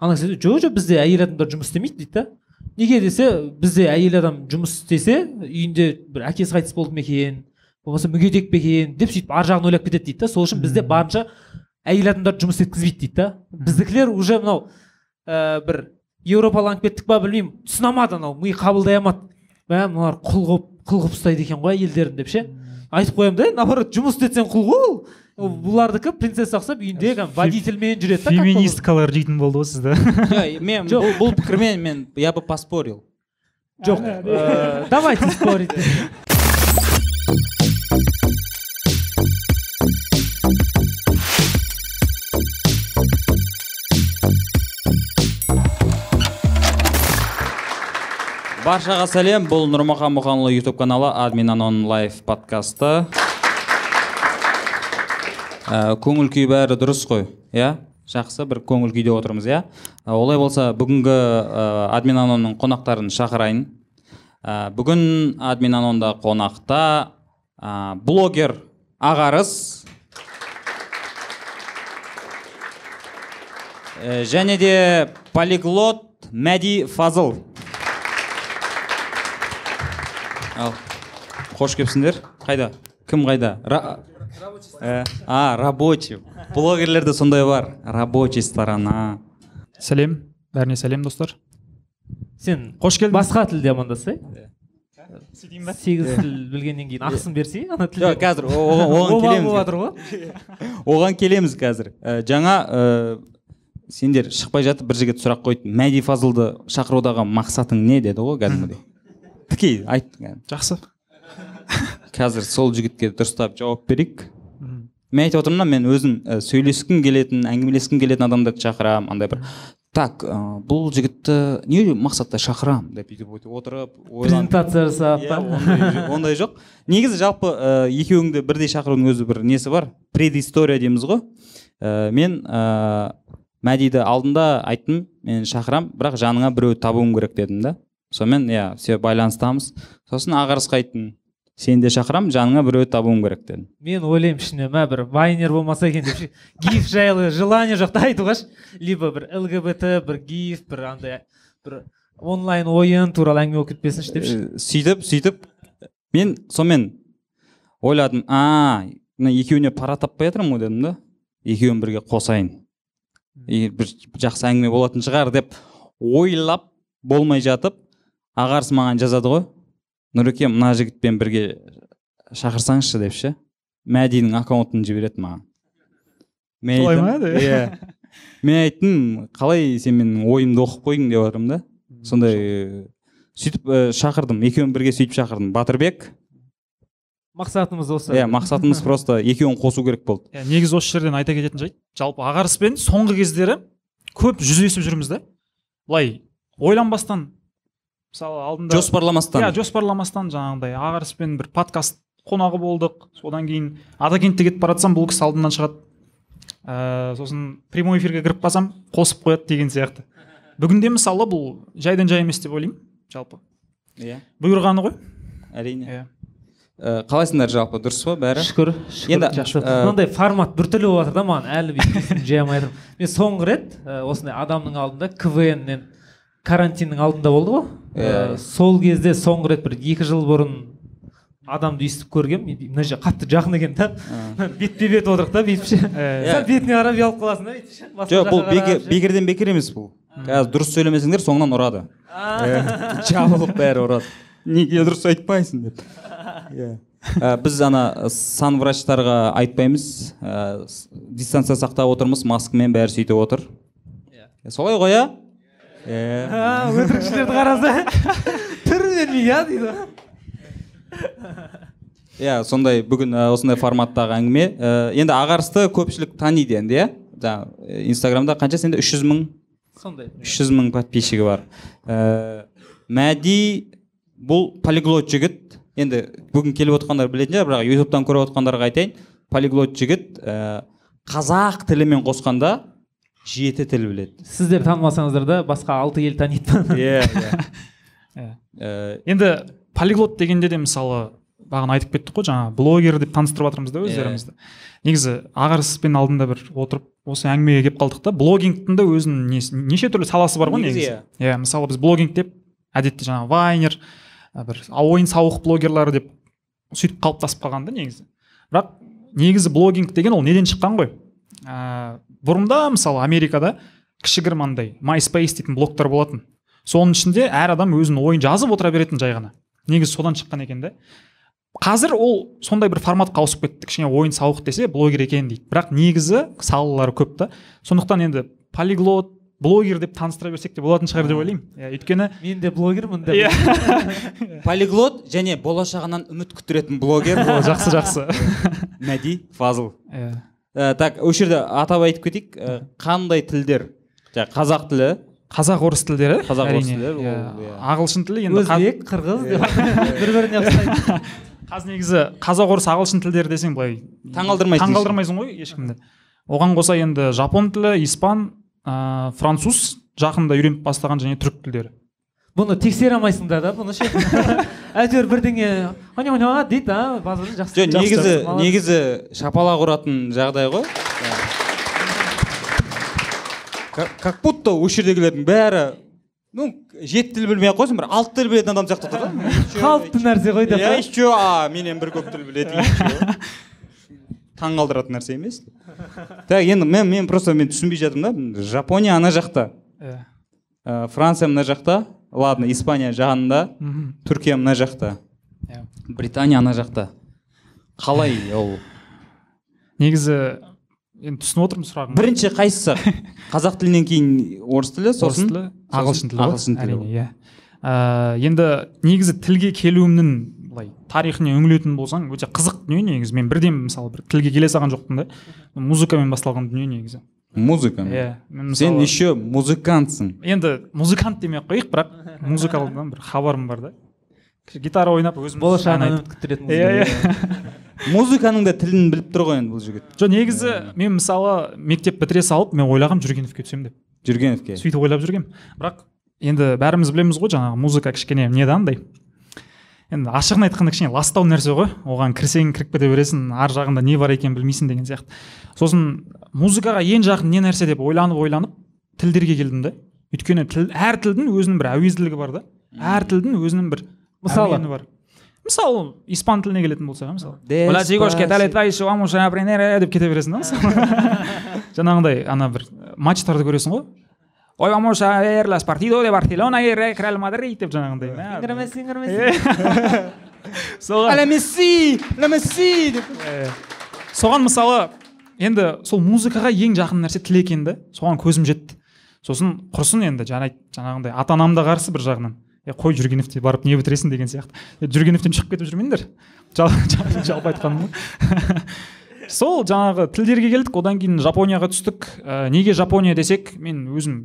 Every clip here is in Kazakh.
ана кісі жоқ жоқ бізде әйел адамдар жұмыс істемейді дейді да. Неге десе бізде әйел адам жұмыс істесе үйінде бір әкесі қайтыс болды ма екен болмаса мүгедек пе екен деп сөйтіп ар жағын ойлап кетеді дейді да. Сол үшін бізде барынша әйел адамдарды жұмыс еткізбейді дейді да. Біздікілер уже мынау ә, бір еуропаланып кеттік па білмеймін түсіне алмады анау ми қабылдай алмады мә мыналар құл қылып құл қылып ұстайды екен ғой әйелдерін деп ше. Айтып қоямын да наоборот жұмыс істетсең құл ғой ол бұлардікі принцесса ұқсап үйінде кәдімгі водительмен жүреді да феминисткалар жейтін болды ғой сізді. Жоқ, мен Жоқ. бұл, бұл пікірмен мен я бы поспорил. Жоқ. Ә, давайте спорить. Баршаға сәлем. Бұл нұрмахан мұханұлы ютуб каналы админ анон лайф подкасты. Ә, көңіл күй бәрі дұрыс қой иә? Жақсы бір көңіл күйде отырмыз иә? Ә, олай болса бүгінгі ә, админ анонның қонақтарын шақырайын. Ә, бүгін админ анонда қонақта ә, блогер ағарыс. Ә, және де полиглот мәди фазыл. Ал қош келіпсіңдер. Қайда? Кім қайда. Ә, а рабочий. Блогерлерде сондай бар. Рабочий сторона. Сәлем бәріне сәлем достар. Сен қош келдің. басқа тілде амандасай. Сегіз тіл білгеннен кейін ақысын берсей ана тілде. Жоқ қазір оған, келеміз. болып жатыр ғой. Оған келеміз қазір. Ә, жаңа сендер шықпай жатып бір жігіт сұрақ қойды. Мәди фазылды шақырудағы мақсатың не деді ғой кәдімгідей? Тікей айт жақсы. Қазір сол жігітке дұрыстап жауап берейік. Мен айтып отырмын да мен өзім ә, сөйлескім келетін әңгімелескім келетін адамдарды шақырамын андай бір. Так ә, бұл жігітті не мақсатта шақырамын деп бүйтіп өйтіп отырып презентация жасап Иә, па? ондай, жоқ. Негізі жалпы ә, екеуіңді бірдей шақырудың өзі бір несі бар? Предыстория дейміз ғой. Ә, мен ә, мәдиді алдында айттым мен шақырам бірақ жаныңа біреу табуым керек дедім да. Сонымен иә все байланыстамыз. Сосын ағарысқа айттым. Сені де шақырамын жаныңа біреу табуым керек дедім. Мен ойлаймын ішімнен мә бір вайнер болмаса екен деп гиф жайлы желание жоқты айтуға ше. Либо бір лгбт бір гиф бір андай бір онлайн ойын туралы әңгіме болып кетпесінші деп ше. Э, сөйтіп сөйтіп мен сонымен ойладым а мына екеуіне пара таппай жатырмын ғой дедім да екеуін бірге қосайын. И бір жақсы әңгіме болатын шығар деп ойлап болмай жатып ағарыс маған жазады ғой. Нұреке мына жігітпен бірге шақырсаңызшы деп ше мәдидің аккаунтын жібереді маған. Мен Солай ма иә. Мен айттым қалай сен менің ойымды оқып қойдың деп жатырмын да сондай э, сөйтіп ә, шақырдым. Екеуін бірге сөйтіп шақырдым. Батырбек. Мақсатымыз осы. Иә мақсатымыз просто екеуін қосу керек болды. Иә, негізі осы жерден айта кететін жайт. Жалпы ағарыспен соңғы кездері көп жүздесіп жүрміз да. Былай ойланбастан мысалы алдында жоспарламастан. Иә жоспарламастан жаңағыдай. Ағарыспен бір подкаст қонағы болдық. Содан кейін атакентте кетіп бара жатсам бұл кісі алдымнан шығады. Ә, сосын прямой эфирге кіріп қалсам қосып қояды деген сияқты. Бүгінде мысалы бұл жайдан жай емес деп ойлаймын жалпы. Иә. Бұйырғаны ғой. Әрине. Иә. Ә, қалайсыңдар жалпы? Дұрыс па? Бәрі? Шүкір шүкір. Енді, жақсы. ә, мынандай формат біртүрлі болып жатыр да маған. Әлі бүйтіп жей алмай жатырмын мен соңғы рет ә, осындай адамның алдында квннен карантиннің алдында болды ғой. Иә, Ә, сол кезде соңғы рет бір екі жыл бұрын адамды өйстіп көргенмін мына жер қатты жақын екен да. Бетпе бет отырдық та бүйтіп ше сәл бетіне қарап ұялып қаласың да бүйтіп ше жоқ бұл бекерден бекер емес бұл. Қазір дұрыс сөйлемесеңдер соңынан ұрады. Жабылып бәрі ұрады. Неге дұрыс айтпайсың деп. Иә біз ана сан врачтарға айтпаймыз. Дистанция сақтап отырмыз маскамен бәрі сөйтіп отыр. Иә, солай ғой иә иә өтірікшілерді қараса түрін бермей иә дейді иә сондай бүгін осындай форматтағы әңгіме. Енді ағарысты көпшілік таниды енді иә жаңағы инстаграмда қанша сенде? үш жүз мың? Сондай. үш жүз мың подписчигі бар. Ә, мәди бұл полиглот жігіт. Енді бүгін келіп отқандар білетін шығар бірақ ютубтан көріп отқандарға айтайын. Полиглот жігіт ә, қазақ тілімен қосқанда жеті тіл біледі. Сіздер танымасаңыздар да басқа алты ел таниды иә Иә. Ә, енді полиглот дегенде де мысалы бағана айтып кеттік қой жаңағы блогер деп таныстырып жатырмыз да өздерімізді. Негізі ағарыспен алдында бір отырып осы әңгімеге келіп қалдық та блогингтің да өзінің несі неше түрлі саласы бар ғой Негізі иә мысалы біз блогинг деп әдетте жаңағы вайнер ә, бір ойын сауық блогерлары деп сөйтіп қалыптасып қалған да негізі. Бірақ негізі блогинг деген ол неден шыққан ғой? Ә, бұрында мысалы америкада кішігірім андай MySpace дейтін блогтар болатын. Соның ішінде әр адам өзінің ойын жазып отыра беретін жай ғана. Негізі содан шыққан екен да қазір ол сондай бір форматқа ауысып кетті. Кішкене ойын сауық десе блогер екен дейді. Бірақ негізі салалары көп та. Сондықтан енді полиглот блогер деп таныстыра берсек те болатын шығар деп ойлаймын. Иә өйткені мен де блогермін деп. Иә. Полиглот және болашағынан үміт күттіретін блогер. Жақсы жақсы. Мәди фазыл. Иә. Ә, так осы жерде атап айтып кетейік ә, қандай тілдер? Жаңағы қазақ тілі. Қазақ орыс тілдері? Қазақ, орыс тілдері, иә. иә. ағылшын тілі енді өзбек қырғыз деп бір біріне ұқсайды. Қазір негізі қазақ орыс ағылшын тілдері десең былай Таңғалдырмайсың. таңғалдырмайсың ғой ешкімді. Оған қоса енді жапон тілі испан ә, француз жақында үйреніп бастаған және түрік тілдері. Бұны тексере алмайсыңдар да бұны ше әйтеуір бірдеңе аня аня дейді а базарда жақсы жоқ жақсы, негізі негізі шапалақ ұратын жағдай ғой. Как- будто осы жердегілердің бәрі ну жеті тіл білмей ақ қойсын бір алты тіл білетін адам сияқты тұр да. Қалыпты нәрсе ғой деп иә еще а менен бір көп тіл біледі еще таң қалдыратын нәрсе емес. Так енді мен мен просто мен түсінбей жатырмын да. Жапония ана жақта. Иә ә, франция мына жақта. Ладно испания жағында түркия мына жақта. Иә. британия ана жақта. Қалай ол? Негізі енді түсініп отырмын сұрағыңды бірінші қайсысы? Қазақ тілінен кейін орыс тілі орыс сосын тілі ағылшын тілі ағылшын тілі әрине иә. Ә, енді негізі тілге келуімнің былай тарихына үңілетін болсаң өте қызық дүние негізі. Мен бірден мысалы бір тілге келе салған жоқпын да. Музыкамен басталған дүние негізі. Музыка иә мен сен еще музыкантсың. Енді музыкант демей ақ қояйық бірақ музыкалдан бір хабарым бар да. Гитара ойнап өзім айтып- үміт күттіретін иә иә. музыканың да тілін біліп тұр ғой енді бұл жігіт. Жоқ негізі мен мысалы мектеп бітіре салып мен ойлағанмын жүргеновке түсемін деп. Жүргеновке? Сөйтіп ойлап жүргенмін бірақ енді бәріміз білеміз ғой жаңағы музыка кішкене не да андай. Енді ашығын айтқанда кішкене ластау нәрсе ғой. Оған кірсең кіріп кете бересің ар жағында не бар екенін білмейсің деген сияқты. Сосын музыкаға ең жақын не нәрсе деп ойланып ойланып тілдерге келдім да өйткені тіл әр тілдің өзінің бір әуезділігі бар да. Әр тілдің өзінің бір Мысалы? бар. Мысалы испан тіліне келетін болсақ мысалы? Despacito. Hola chicos, ¿qué tal estáis? Vamos a aprender деп кете бересің да мысалы? Жаңағындай ана бір матчтарды көресің ғой. Hoy vamos a ver las partidos de Barcelona y Real Madrid деп жаңағындай сіңірмес. соған месси месси деп. Соған мысалы енді сол музыкаға ең жақын нәрсе тіл екен да соған көзім жетті. Сосын құрсын енді жарайды жаңағындай ата анам да қарсы бір жағынан. Е қой жүргеновте барып не бітіресің? деген сияқты. Жүргеновтен шығып кетіп жүрмеңдер Жал- жал- жалпы айтқаным сол жаңағы тілдерге келдік одан кейін жапонияға түстік. Ә, неге жапония десек мен өзім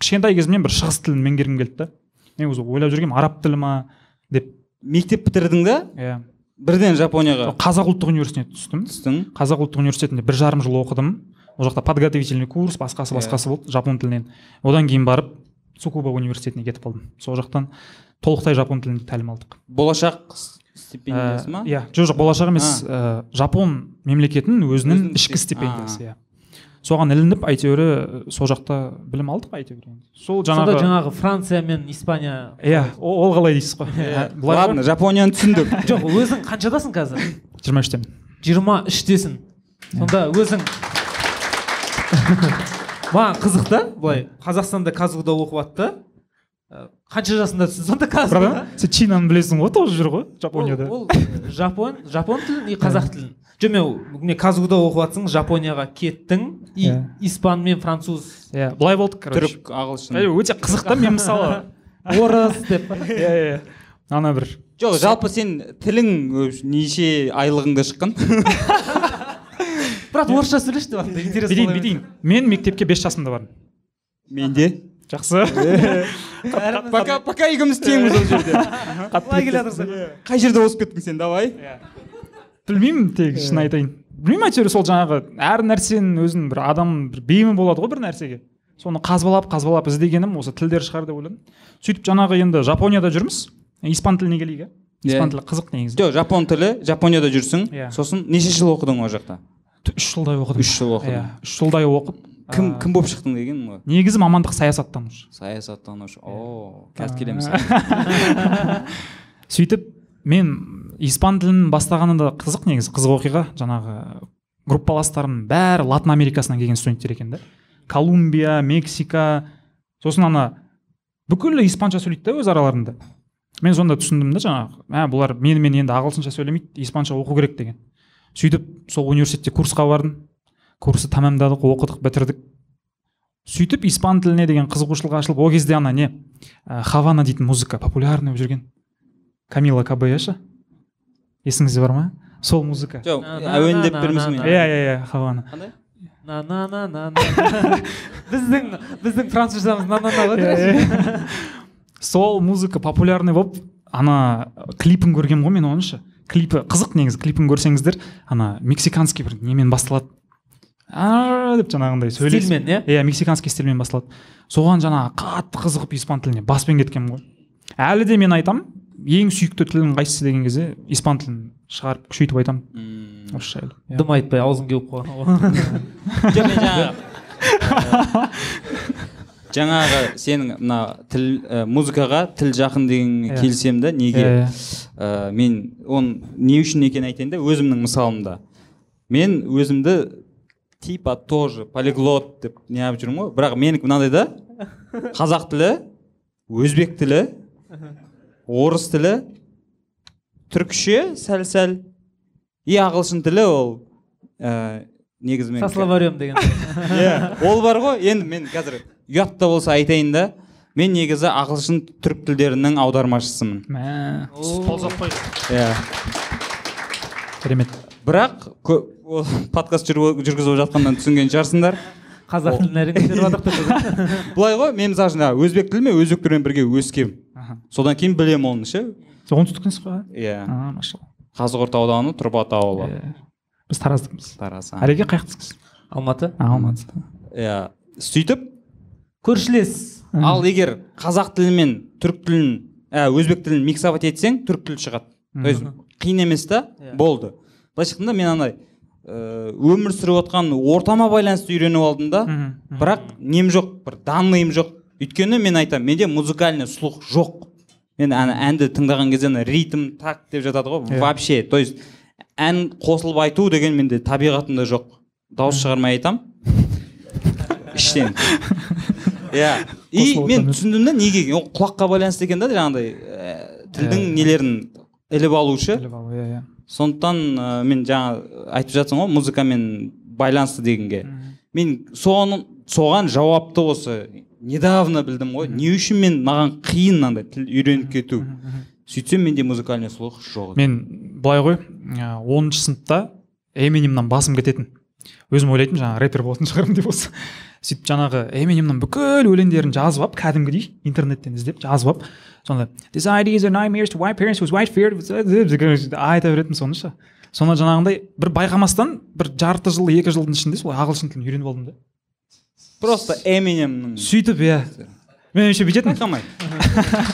кішкентай кезімнен бір шығыс тілін меңгергім келді да. Мен өзі ойлап жүргенмін араб тілі ма деп. Мектеп бітірдің да? Иә. Бірден жапонияға? Қазақ ұлттық университетіне түстім. Түстің. Қазақ ұлттық университетінде бір жарым жыл оқыдым. Ол жақта подготовительный курс басқасы басқасы болды жапон тілінен. Одан кейін барып цукуба университетіне кетіп қалдым сол жақтан толықтай жапон тілін тәлім алдық. Болашақ стипендиясы ма? иә жоқ жоқ болашақ емес ә, жапон мемлекетінің өзінің ішкі стип- стипендиясы иә. Соған ілініп әйтеуір сол жақта білім алдық әйтеуір сол сонда жаңағы жаңағы франция мен испания иә ол қалай дейсіз ғой Иә. Ә, былай ладно жапонияны түсіндік. Жоқ өзің қаншадасың қазір? Жиырма үштемін. Жиырма үштесің сонда өзің маған қызық та былай қазақстанда казгуда оқып жатты Ә, қанша жасында түсін сонда бірақ сен чинаны білесің ғой тоже жүр ғой жапонияда. Ол, ол жапон жапон тілін и қазақ тілін. Жоқ мен не казгуда оқып жатсың жапонияға кеттің и Иә. испан мен француз. Иә былай болды короче. Түрік ағылшын. Өте қызық та мен мысалы. Орыс деп. Иә иә ана бір. Жоқ жалпы сен тілің неше айлығыңда шыққан? Бірақ орысша сөйлеші деп интересно бүйтейін бүйтейін мен мектепке бес жасымда бардым. Менде? Жақсы. Береді. пока пока екеуміз теңбіз ол жерде. Қалай келе жатырсың қай жерде озып кеттің сен давай? Білмеймін тек шын айтайын. Білмеймін әйтеуір сол жаңағы әр нәрсенің өзінің бір адам бір бейімі болады ғой бір нәрсеге. Соны қазбалап қазбалап іздегенім осы тілдер шығар деп ойладым. Сөйтіп жаңағы енді жапонияда жүрміз. Испан тіліне келейік иә. Испан тілі қызық негізі. Жоқ жапон тілі жапонияда жүрсің. Иә. сосын неше жыл оқыдың ол жақта? Үш жылдай оқыдым. Үш жыл оқыдың иә үш жылдай оқып кім кім болып шықтың деген негізі мамандық саясаттанушы. Саясаттанушы. Иә. о қазір келеміз сөйтіп мен испан тілін бастағаны да қызық негізі қызық оқиға. Жаңағы группаластарымның бәрі латын америкасынан келген студенттер екен да. Колумбия мексика. Сосын ана бүкіл испанша сөйлейді да өз араларында. Мен сонда түсіндім да жаңағы ә, бұлар менімен енді ағылшынша сөйлемейді испанша оқу керек деген. Сөйтіп сол университетте курсқа бардым. Курсты тәмамдадық оқыдық бітірдік. Сөйтіп испан тіліне деген қызығушылық ашылып ол кезде ана не? Ә, хавана дейтін музыка популярный болып жүрген. Камила кабея ше есіңізде бар ма? Сол музыка. Жоқ на- әуендеп мен иә иә иә хавана қандай? На на на на на біздің біздің французшамыз на на на ғой короче. сол музыка популярный болып ана клипін көргенмін ғой мен оның ше клипі қызық негізі клипін көрсеңіздер ана мексиканский бір немен басталады. «А» деп жаңағындай сөйлесіп стильмен иә? Иә мексиканский стильмен басталады. Соған жаңағы қатты қызығып испан тіліне баспен кеткенмін ғой. Әлі де мен айтам ең сүйікті тілім қайсысы деген кезде испан тілін шығарып күшейтіп айтамын. Орысша әлі Иә. дым айтпай аузың кеуіп қалған жаңағы сенің мына тіл ә, музыкаға тіл жақын дегенге Иә. келісемін да неге? Иә, Ә, мен оны не үшін екенін айтайын да өзімнің мысалымда. Мен өзімді типа тоже полиглот деп неғып жүрмін ғой. Бірақ менікі мынандай да қазақ тілі өзбек тілі орыс тілі түркше сәл сәл и ағылшын тілі ол ә, негізі мен со словарем деген. Иә ол бар ғой. Енді мен қазір ұят та болса айтайын да мен негізі ағылшын түрік тілдерінің аудармашысымын. Мә. Иә. Керемет. Бірақ подкаст жүргізіп жатқаннан түсінген шығарсыңдар. Қазақ тілін әрең былай ғой мен мысалы үшін өзбек тілімен өзбектермен бірге өскем. Аха. Содан кейін білемін оны ше. Оңтүстіктенсіз ғой иә. А машалла. Қазығұрт ауданы тұрбат ауылы. Иә. Біз тараздікпіз тараз әреке қай жақтысыз алматы? Алматы. Иә. Сөйтіп көршілес. Ал егер қазақ тілі мен түрік тілін ә, өзбек тілін миксовать етсең түрік тілі шығады. То есть қиын емес та Иә. болды. Былайша айтқанда мен андай ә, өмір сүріп отқан ортама байланысты үйреніп алдым да бірақ нем жоқ бір данныйым жоқ. Өйткені мен айтамын менде музыкальный слух жоқ. Мен әнді тыңдаған кезде ана ритм так деп жатады ғой Иә. вообще. То есть ән қосылып айту деген менде табиғатымда жоқ. Дауыс шығармай айтам. Іштен. Иә. И мен түсіндім да неге? Ол құлаққа байланысты екен да жаңағыдай ә, тілдің Иә. нелерін іліп алушы. Біліп ал иә иә. Сондықтан ә, мен жаңа айтып жатсың ғой музыкамен байланысты дегенге. Мен соны соған жауапты осы. Недавно білдім ғой. Не үшін мен маған қиын мынандай тіл үйреніп кету? Сөйтсем менде музыкальный слух жоқ мен былай ғой оныншы сыныпта эминемнан басым кететін. Өзім ойлайтынмын жаңағы рэпер болатын шығармын деп осы. Сөйтіп жаңағы эминемнің бүкіл өлеңдерін жазып алып кәдімгідей интернеттен іздеп жазып алып сонда This idea is a nightmare to white parents whose white fear айта беретінмін соны ше. Соны жаңағындай бір байқамастан бір жарты жыл екі жылдың ішінде солай ағылшын тілін үйреніп алдым да. Просто эминемнің сөйтіп иә. мен еще бүйтетінмін байқамай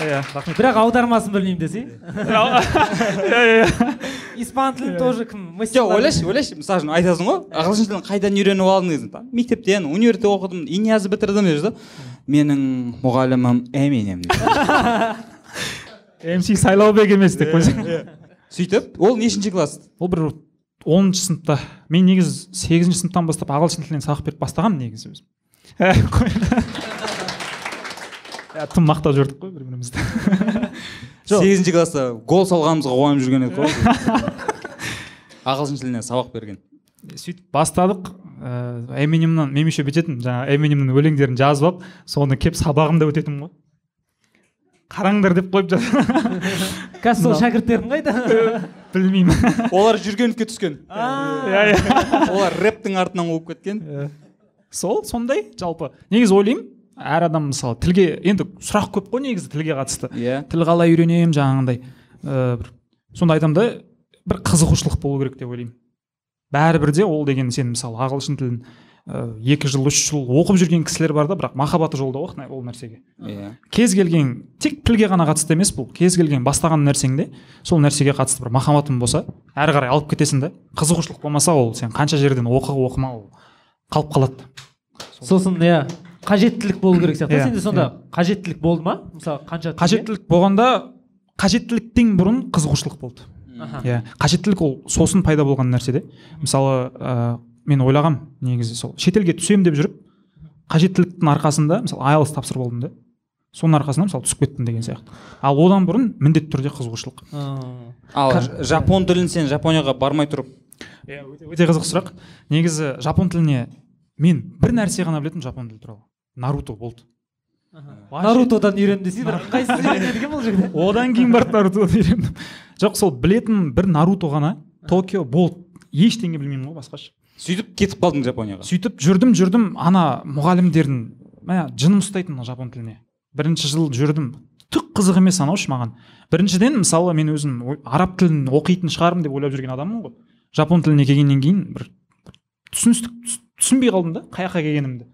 иә рахмет. бірақ аудармасын білмеймін десе иә иә испан тілін тоже кім? Жоқ ойлашы ойлашы. Мысалы үшін айтасың ғой ағылшын тілін қайдан үйреніп алдың десің там мектептен универде оқыдым инязы бітірдім деп да. Менің мұғалімім эминем дейді. Мс сайлаубек емес деп қойсаң сөйтіп ол нешінші класс? Ол бір оныншы сыныпта. Мен негізі сегізінші сыныптан бастап ағылшын тілінен сабақ беріп бастағанмын негізі өзім. Ә. Иә, тым мақтап жүрдік қой бір бірімізді Жоқ. сегізінші класста гол салғанымызға қуанып жүрген едік қой. Ағылшын тілінен сабақ берген. Сөйтіп бастадық. Ыыы эминемнан мен еще бүйтетінмін жаңағы эминемнің өлеңдерін жазып алып соны келіп сабағымда өтетінмін ғой. Қараңдар деп қойып жатыр. Қазір сол шәкірттерің қайда? Білмеймін. Олар жүргеновке түскен иә иә. Олар рэптің артынан қуып кеткен. Сол сондай жалпы. Негізі ойлаймын әр адам мысалы тілге енді сұрақ көп қой негізі тілге қатысты. Иә. Тіл қалай үйренемін жаңағындай ыыы бір сонда айтамын да бір қызығушылық болу керек деп ойлаймын. Бәрібір де ол деген сен мысалы ағылшын тілін ә, екі жыл үш жыл оқып жүрген кісілер бар да бірақ махаббаты жолда ғой ол нәрсеге. Иә. Кез келген тек тілге ғана қатысты емес бұл кез келген бастаған нәрсеңде сол нәрсеге қатысты бір махаббатың болса әрі қарай алып кетесің да қызығушылық болмаса ол сен қанша жерден оқы оқыма ол қалып қалады. Сосын иә. Қажеттілік болу керек сияқты. Иә, сенде сонда қажеттілік болды ма? Мысалы қанша қажеттілік болғанда қажеттіліктен бұрын қызығушылық болды. Иә қажеттілік ол сосын пайда болған нәрсе де. Мысалы ә, мен ойлағам негізі сол шетелге түсемін деп жүріп қажеттіліктің арқасында мысалы айлс тапсырып алдым да соның арқасында мысалы түсіп кеттім деген сияқты. Ал одан бұрын міндетті түрде қызығушылық. Ал жапон тілін сен жапонияға бармай тұрып? Иә өте, өте қызық сұрақ. Негізі жапон тіліне мен бір нәрсе ғана білетінмін жапон тілі туралы. Наруто болды. Нарутодан үйрен десей үйренеді екен бұл жерде? Одан кейін барып нарутодан үйрендім. Жоқ сол білетін бір наруто ғана токио болды. Ештеңе білмеймін ғой басқаша. Сөйтіп кетіп қалдың жапонияға? Сөйтіп жүрдім жүрдім. Ана мұғалімдердің мә жыным ұстайтын жапон тіліне. Бірінші жыл жүрдім. Түк қызық емес анаушы маған. Біріншіден мысалы мен өзім араб тілін оқитын шығармын деп ойлап жүрген адаммын ғой. Жапон тіліне келгеннен кейін бір бір түсіністік түс- түсінбей қалдым да қай жаққа келгенімді.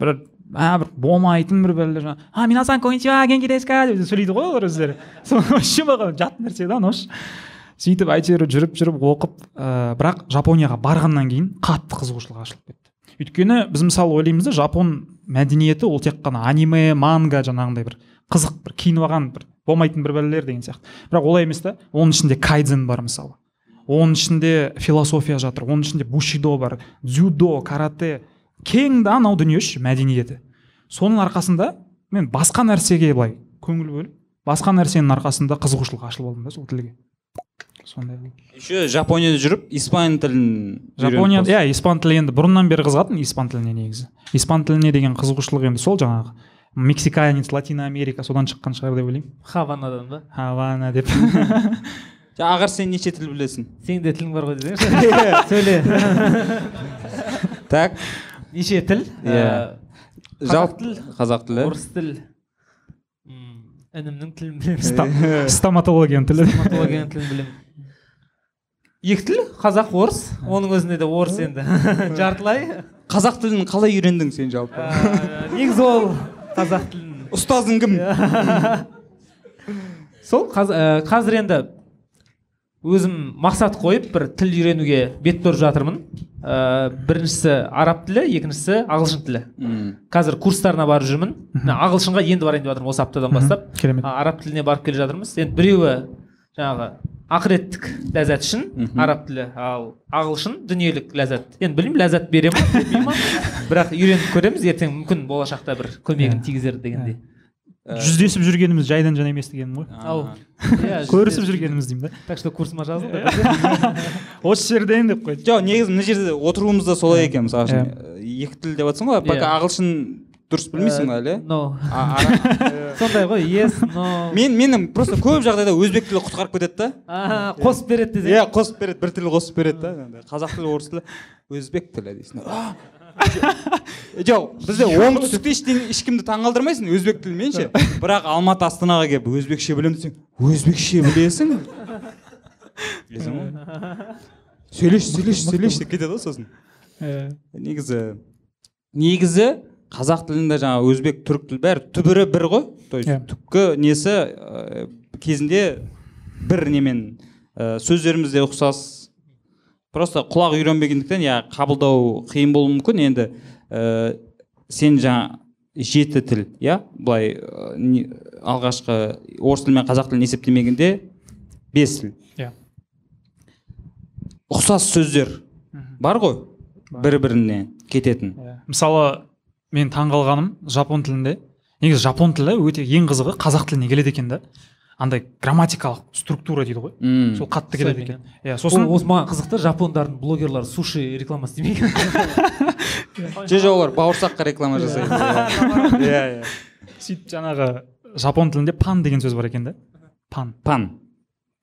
Бір а бір болмайтын бір бәлелер жаңағы а минасан коничива генки десу ка деп сөйлейді ғой олар өздері сол вообще маған жат нәрсе да анаушы сөйтіп әйтеуір жүріп жүріп оқып ә, бірақ жапонияға барғаннан кейін қатты қызығушылық ашылып кетті. өйткені біз мысалы ойлаймыз да жапон мәдениеті ол тек қана аниме манга жаңағындай бір қызық бір киініп алған бір болмайтын бір бәлелер деген сияқты. бірақ олай емес та оның ішінде кайдзен бар мысалы. Оның ішінде философия жатыр оның ішінде бушидо бар дзюдо карате кең да анау дүние ше мәдениеті. Соның арқасында мен басқа нәрсеге былай көңіл бөліп басқа нәрсенің арқасында қызығушылық ашылып алдым да сол тілге. Сондай болды. еще жапонияда жүріп испан тілін жапония иә испан тілі енді бұрыннан бері қызығатын испан тіліне негізі. Испан тіліне деген қызығушылық енді сол жаңағы мексиканец латино америка содан шыққан шығар деп ойлаймын. Хаванадан ба? Хавана деп. Ағар сен неше тіл білесің? Сенің де тілің бар ғой десеңші. Сөйле. Так. Неше тіл Иә. Жалпы тіл, қазақ тілі орыс тіл інімнің тілін білемін стоматологияның тілі стоматологияның тілін білемін екі тіл қазақ орыс оның өзінде де орыс енді жартылай қазақ тілін қалай үйрендің сен жалпы негізі ол қазақ тілін ұстазың кім сол қаз- қазір енді өзім мақсат қойып бір тіл үйренуге бет бұрып жатырмын. Ә, біріншісі араб тілі екіншісі ағылшын тілі. Қазір курстарына барып жүрмін. Ағылшынға енді барайын деп жатырмын осы аптадан бастап. Керемет. Араб тіліне барып келе жатырмыз. Енді біреуі жаңағы ақыреттік ләззат үшін араб тілі ал ағылшын дүниелік ләззат. Енді білмеймін ләззат бере ма бермей ма бірақ үйреніп көреміз. Ертең мүмкін болашақта бір көмегін Иә. тигізер дегендей. Жүздесіп жүргеніміз жайдан жан емес дегенім ғой. Ау. Иә көрісіп жүргеніміз деймін да. Так что курсыма жазыл осы жерден деп қойды. Жоқ негізі мына жерде отыруымыз да солай екен мысалы үшін. Екі тіл деп жатсың ғой пока ағылшын дұрыс білмейсің ғой әлі. но сондай ғой yes но мен менің просто көп жағдайда өзбек тілі құтқарып кетеді да. А, қосып береді десең. Иә қосып береді бір тіл қосып береді да. Қазақ тілі орыс тілі өзбек тілі дейсің! Жоқ бізде оңтүстікте ештеңе ешкімді таңғалдырмайсың өзбек тілімен ше бірақ алматы астанаға келіп өзбекше білемін десең өзбекше білесің? Білесің ғой. Сөйлеш сөйлеш сөйлеш. деп кетеді ғой сосын. Ә, негізі негізі қазақ тілінде жаңағы өзбек түрік тіл бәрі түбірі бір ғой. То есть Иә. түпкі несі ә, кезінде бір немен ә, сөздеріміз де ұқсас просто құлақ үйренбегендіктен иә қабылдау қиын болуы мүмкін. Енді ә, сен жаңа жеті тіл иә? Былай ә, не- алғашқы орыс тілі мен қазақ тілін есептемегенде бес тіл. Иә. Ұқсас сөздер бар ғой бір біріне кететін. Иә. мысалы мен таңғалғаным жапон тілінде. Негізі жапон тілі өте ең қызығы қазақ тіліне келеді екен да. Андай грамматикалық структура дейді ғой. М. сол қатты келеді екен. Иә сосын осы маған қызық та жапондардың блогерлары суши рекламасы істемей екен жоқ жоқ олар бауырсаққа реклама жасайды. Иә иә. Сөйтіп жаңағы жапон тілінде пан деген сөз бар екен да. Пан. Пан.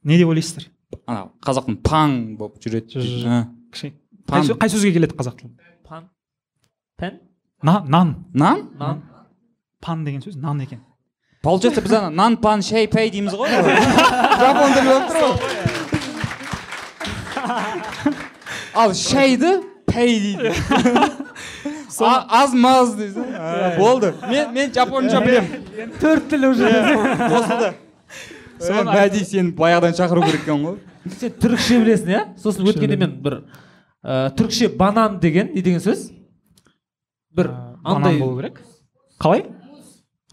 Не деп ойлайсыздар? Анау қазақтың паң болып жүреді. Қай, пан. Сө- қай сөзге келеді қазақ тілі пан. Пән на, нан. Нан? Нан. Пан деген сөз нан екен. Получается біз ана нан пан шай пай дейміз ғой? Жапон тілі болып тұр ғой ал шайды пәй дейді аз маз дейсің А, болды. Мен мен жапонша білемін. Төрт тіл уже. Қосылды. Соны мәди сені баяғыдан шақыру керек екен ғой. Сен түрікше білесің иә? Сосын өткенде мен бір ә, түрікше банан деген не деген сөз? бір андай болу керек. Қалай?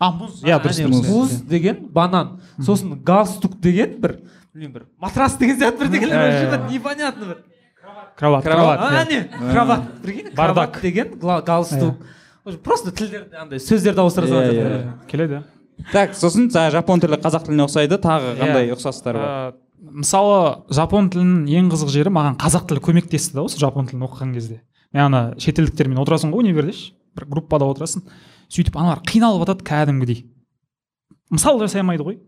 А мұз иә дұрыс муз деген банан. Сосын галстук деген бір білмеймін бір матрас деген сияқты бір деген иә. непонятно бір. Кровать Кровать, кровать а, иә. әне кроват. Прикинь Бардак. кроват деген галстук. Уже просто тілдерді андай сөздерді ауыстыра салады. Иә, келеді. Так сосын жапон тілі қазақ тіліне ұқсайды. Тағы қандай ұқсастары бар? Мысалы жапон тілінің ең қызық жері маған қазақ тілі көмектесті да осы жапон тілін оқыған кезде. Мен ана шетелдіктермен отырасың ғой универде ше? Бір группада отырасың. Сөйтіп аналар қиналып жатады кәдімгідей. Мысал жасай алмайды ғой.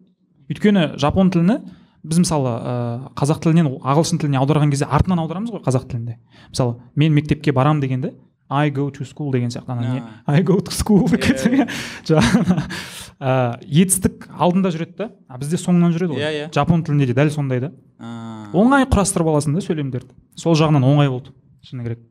Өйткені жапон тіліне біз мысалы ә, қазақ тілінен ағылшын тіліне аударған кезде артынан аударамыз ғой қазақ тілінде. Мысалы мен мектепке барам дегенде I go to school деген сияқты ана не? I go to school деп кетсең иә жаңағы етістік алдында жүреді да. А бізде соңынан жүреді ғой. Иә, иә. жапон тілінде де дәл сондай да. Оңай құрастырып аласың да сөйлемдерді. Сол жағынан оңай болды. Шыны керек.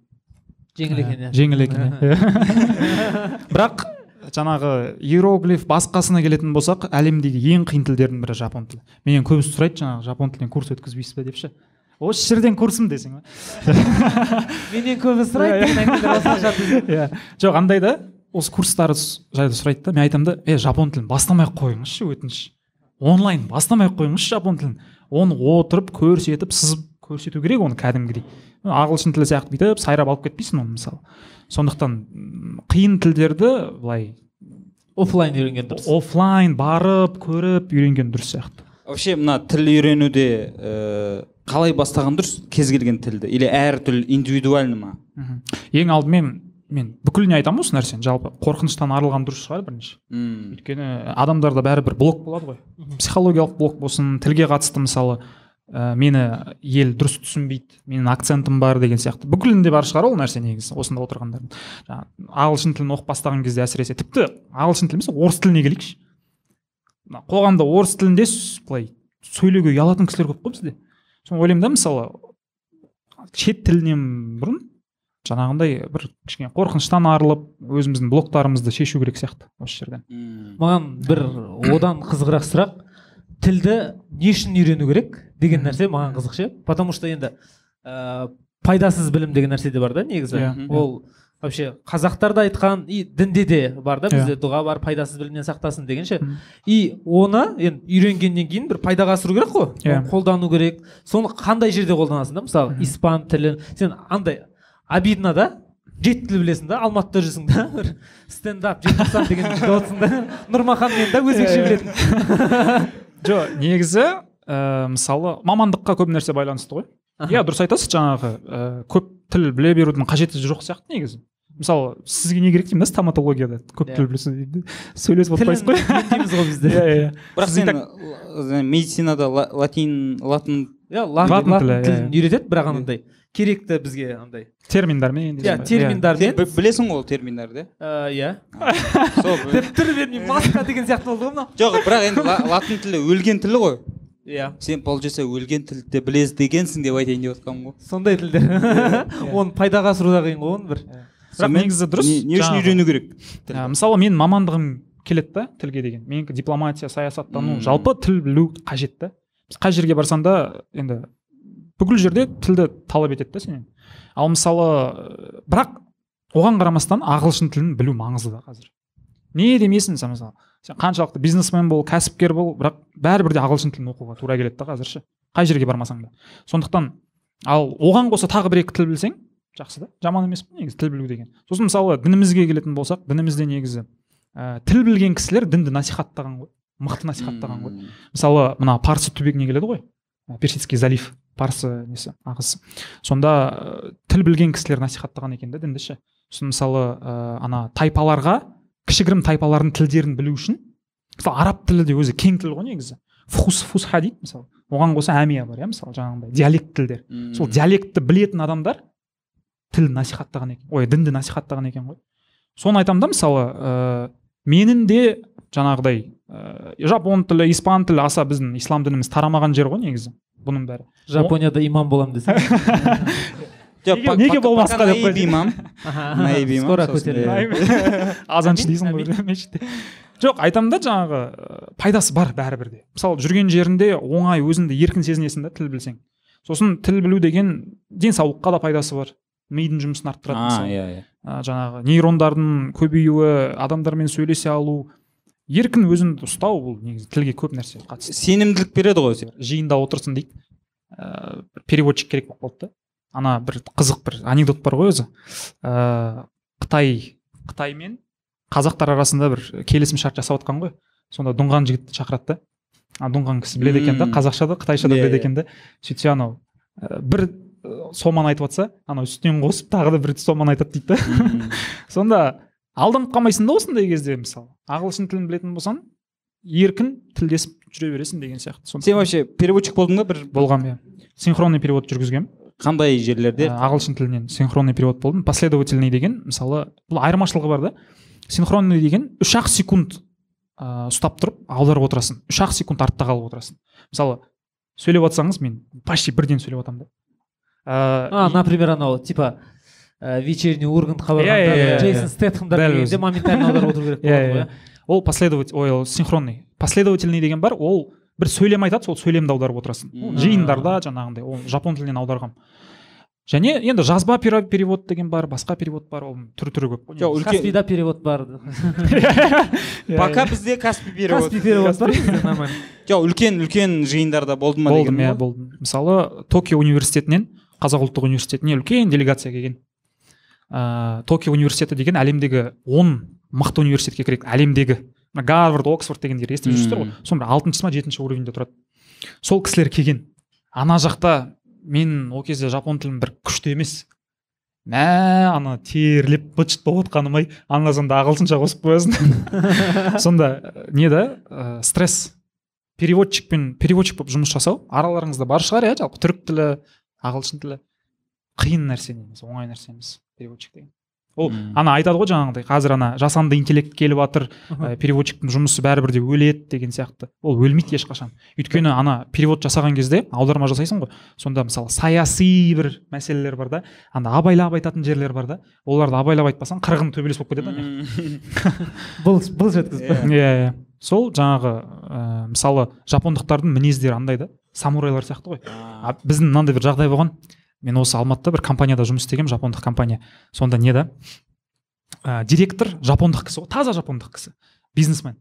Жеңіл екен иә жеңіл екен иә. бірақ жаңағы иероглиф басқасына келетін болсақ әлемдегі ең қиын тілдердің бірі жапон тілі. Менен көбісі сұрайды жаңағы жапон тілінен курс өткізбейсіз ба деп ше осы жерден курсым десең менен көбі сұрайды осылайша иә. Жоқ андай да осы курстары жайлы сұрайды да мен айтамын да е жапон тілін бастамай ақ қойыңызшы өтініш онлайн бастамай ақ қойыңызшы жапон тілін. Оны отырып көрсетіп сызып көрсету керек оны кәдімгідей. Ағылшын тілі сияқты бүйтіп сайрап алып кетпейсің оны мысалы. Сондықтан қиын тілдерді былай оффлайн үйренген дұрыс. оффлайн барып көріп үйренген дұрыс сияқты. Вообще мына тіл үйренуде ііі қалай бастаған дұрыс? Кез келген тілді. Или әр тіл индивидуальный ма? Мхм. ең алдымен мен бүкіліне айтамын осы нәрсені жалпы. Қорқыныштан арылған дұрыс шығар бірінші. Мм. өйткені адамдарда бәрібір блок болады ғой. Психологиялық блок болсын тілге қатысты мысалы. Ә, мені ел дұрыс түсінбейді менің акцентім бар деген сияқты. Бүкілінде бар шығар ол нәрсе негізі осында отырғандардың. Жаңағы ағылшын тілін оқып бастаған кезде әсіресе тіпті ағылшын тілі емес орыс тіліне келейікші. Мына қоғамда орыс тілінде былай сөйлеуге ұялатын кісілер көп қой бізде. Соны ойлаймын да мысалы шет тілінен бұрын жаңағындай бір кішкене қорқыныштан арылып өзіміздің блоктарымызды шешу керек сияқты осы жерден. Маған бір одан қызығырақ сұрақ. Тілді не үшін үйрену керек деген нәрсе маған қызық ше потому что енді ә, пайдасыз білім деген нәрсе де бар да негізі Иә. ол вообще қазақтар да айтқан и дінде де бар да Иә. бізде дұға бар пайдасыз білімнен сақтасын деген ше и оны енді үйренгеннен кейін бір пайдаға асыру керек қой Иә. оны қолдану керек соны қандай жерде қолданасың да мысалы Мгм. испан тілін сен андай обидно да жеті тіл білесің да алматыда жүрсің да бір стендап желтоқсан деген жүріп отырсың да нұрмахан мен да өзбекше Иә. білетін жоқ негізі ә, мысалы мамандыққа көп нәрсе байланысты ғой. Иә дұрыс айтасыз жаңағы ә, көп тіл біле берудің қажеті жоқ сияқты негізі. Мысалы сізге не керек деймін да стоматологияда? Көп Иә. тіл білесіз дейді. Сөйлесіп отырмайсыз ғой. ғой бізде. Иә иә бірақ Сіз сен медицинада ла- латин латын иә латын, Латын латын тілі, тілін үйретеді бірақ анандай керекті бізге андай терминдармен иә терминдармен білесің ғой ол терминдерді Ә, иә тұр бермей маска деген сияқты болды ғой мынау жоқ бірақ енді ла- латын тілі өлген тілі ғой иә сен получается өлген тілді білесіз дегенсің деп айтайын деп отқаным ғой сондай тілдер оны пайдаға асыру да қиын ғой оны бір бірақ негізі дұрыс не, үшін үйрену керек мысалы менің мамандығым келеді да тілге деген менікі дипломатия саясаттану жалпы тіл білу қажет та қай жерге барсаң да енді бүкіл жерде тілді талап етеді да сенен. Ал мысалы бірақ оған қарамастан ағылшын тілін білу маңызды да қазір. Не демесін сен мысалы? Сен қаншалықты бизнесмен бол кәсіпкер бол бірақ бәрібір де ағылшын тілін оқуға тура келеді да қазір ше қай жерге бармасаң да. Сондықтан ал оған қоса тағы бір екі тіл білсең жақсы да жаман емес па негізі тіл білу деген? Сосын мысалы дінімізге келетін болсақ дінімізде негізі ә, тіл білген кісілер дінді насихаттаған ғой. Мықты насихаттаған ғой. Мысалы мына парсы түбегіне келеді ғой. Персидский залив парсы несі ағысы сонда ә, тіл білген кісілер насихаттаған екен да дінді ше сосын мысалы ә, ана тайпаларға кішігірім тайпалардың тілдерін білу үшін мысалы араб тілі де өзі кең тіл ғой негізі. Фус фусха дейді мысалы. Оған қоса әмия бар иә мысалы жаңағындай диалект тілдер. Сол диалектті білетін адамдар тілді насихаттаған екен. Ой дінді насихаттаған екен ғой. Соны айтамын да мысалы ә, менің де жаңағыдай ә, жапон тілі испан тілі аса біздің ислам дініміз тарамаған жер ғой негізі бұның бәрі. Жапонияда имам боламын десең. Неге- неге болмасқа деп скоро азаншы дейсің ғой? мешітте. Жоқ айтамын да жаңағы ә, пайдасы бар бәрібір де. Мысалы жүрген жерінде оңай өзіңді еркін сезінесің да тіл білсең. Сосын тіл білу деген денсаулыққа да пайдасы бар. Мидың жұмысын арттырады мысалы иә иә. Ә, жаңағы нейрондардың көбеюі адамдармен сөйлесе алу еркін өзіңді ұстау бұл негізі тілге көп нәрсе қатысты. Сенімділік береді ғой жиында отырсын дейді. Ә, бір переводчик керек болып қалды да. Ана бір қызық бір анекдот бар ғой өзі. Ә, қытай қытай мен қазақтар арасында бір келісім шарт жасап жатқан ғой. Сонда дұңған жігітті шақырады да. Дұңған кісі біледі екен да. Қазақша да қытайша да Иә, біледі иә. екен да. Сөйтсе анау ә, бір ә, соманы айтып жатса анау үстінен қосып тағы да бір соманы айтады дейді да. Сонда алданып қалмайсың да осындай кезде мысалы. Ағылшын тілін білетін болсаң еркін тілдесіп жүре бересің деген сияқты. Сен вообще переводчик болдың ба бір? Болғам иә. Синхронный перевод жүргізгенмін қандай жерлерде? Ә, ағылшын тілінен синхронный перевод болдым. Последовательный деген мысалы бұл айырмашылығы бар да. Синхронный деген үш ақ секунд ыыы ұстап тұрып аударып отырасың. Үш ақ секунд артта қалып отырасың. Мысалы сөйлеп жатсаңыз мен почти бірден сөйлеп жатамын да. А ыыы например анау типа ә, вечерний ургантқа Иә, иә, барғанда иә, джейсон стэтхэмдар келгенде өзі. моментально аударып отыру керек болады ғой иә. ол последователь ой ол синхронный. Последовательный деген бар ол бір сөйлем айтады сол сөйлемді аударып отырасың. Жиындарда жаңағындай ол жапон тілінен аударғам және енді жазба пере- перевод деген бар басқа перевод бар ол түрі түрі көп. Қой Жоқ, үлкен- каспида перевод бар пока бізде каспи перевод. Каспи перевод бар нормально. Жоқ үлкен үлкен жиындарда болды ма болдым иә болдым мысалы токио университетінен қазақ ұлттық университетіне үлкен делегация келген. Ыыы токио университеті деген әлемдегі он мықты университетке кіреді әлемдегі. Мына гарвард оксфорд дегендер естіп жүрсіздер ғой. Соның бір алтыншы ма жетінші уровеньде тұрады. Сол кісілер келген. Ана жақта мен ол кезде жапон тілім бір күшті емес. Мә ана терлеп быт шыт болып жатқаным ай. Ана сонда ағылшынша қосып қоясың. Сонда ә, не да ә, стресс. Переводчикпен переводчик болып жұмыс жасау. Араларыңызда бар шығар иә жалпы түрік тілі ағылшын тілі. Қиын нәрсе негізі оңай нәрсе емес переводчик деген. Ол Мм. ана айтады ғой жаңағыдай қазір ана жасанды интеллект келіп жатыр ә, переводчиктің жұмысы бәрібір де өледі деген сияқты. Ол өлмейді ешқашан. Өйткені ана перевод жасаған кезде аударма жасайсың ғой сонда мысалы саяси бір мәселелер бар да анда абайлап айтатын жерлер бар да оларды абайлап айтпасаң қырғын төбелес болып кетеді бұл бұл жеткізіп Иә. иә иә. Сол жаңағы ә, мысалы жапондықтардың мінездері андай да самурайлар сияқты ғой. А біздің мынандай бір жағдай болған. Мен осы алматыда бір компанияда жұмыс істегенмін жапондық компания. Сонда не да ә, директор жапондық кісі ғой таза жапондық кісі бизнесмен.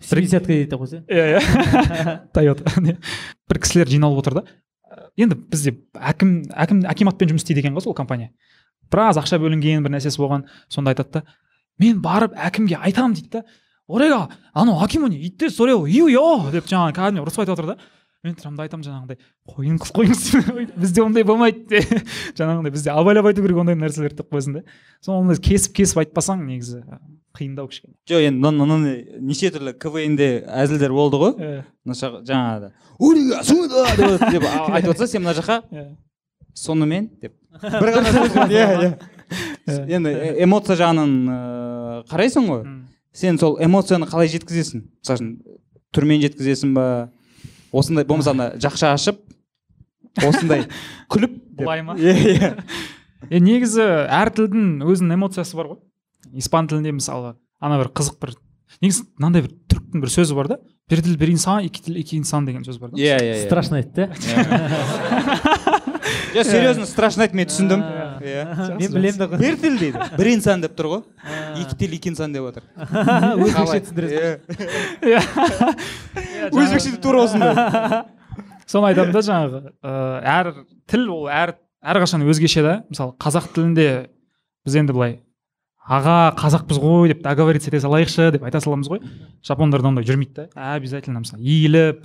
Семидесятка дейді ғой сен иә иә. Тойота бір кісілер жиналып отыр да. Ә, енді бізде әкім әкім акиматпен жұмыс істейді екен ғой сол компания. Біраз ақша бөлінген бір нәрсесі болған сонда айтады да. Мен барып әкімге айтамын дейді да. Орега анау акимони итте сорео иуйо деп жаңағы кәдімгі ұрысып айтып отыр да. Мен тұрамын да айтамын жаңағындай қойыңыз қойыңыз бізде ондай болмайды де жаңағындай бізде абайлап айту керек ондай нәрселерді деп қоясың да сол ондай кесіп кесіп айтпасаң негізі қиындау кішкене. Жоқ енді мына- мынандай неше түрлі квн де әзілдер болды ғой. Иә, мына жақ- жаңағы «Урига, сюда!» деп айтып отырса сен мына жаққа иә. сонымен деп. Бір ғана иә иә. Иә. енді э- эмоция жағынан ыыы қарайсың ғой. Сен сол эмоцияны қалай жеткізесің? Мысалы үшін түрмен жеткізесің ба? Осындай болмаса ана жақша ашып осындай күліп. Былай ма? иә иә. Е негізі әр тілдің өзінің эмоциясы бар ғой. Испан тілінде мысалы ана бір қызық бір негізі мынандай бір түріктің бір сөзі бар да. Бір тіл бір инсан екі тіл екі инсан деген сөз бар да. Иә иә страшно айтты. Жоқ серьезно страшно айтты мен түсіндім. Иә мен білемін да ғой бір тіл дейді бір инсан деп тұр ғой екі тіл екі инсан деп отыр өзбекше түсіндіресің Иә. Иә, өзбекшеде тура осындай соны айтамын да жаңағы ыыы әр тіл ол әр әрқашан өзгеше да мысалы қазақ тілінде біз енді былай аға қазақпыз ғой деп договориться ете салайықшы деп айта саламыз ғой. Жапондарда ондай жүрмейді да обязательно мысалы иіліп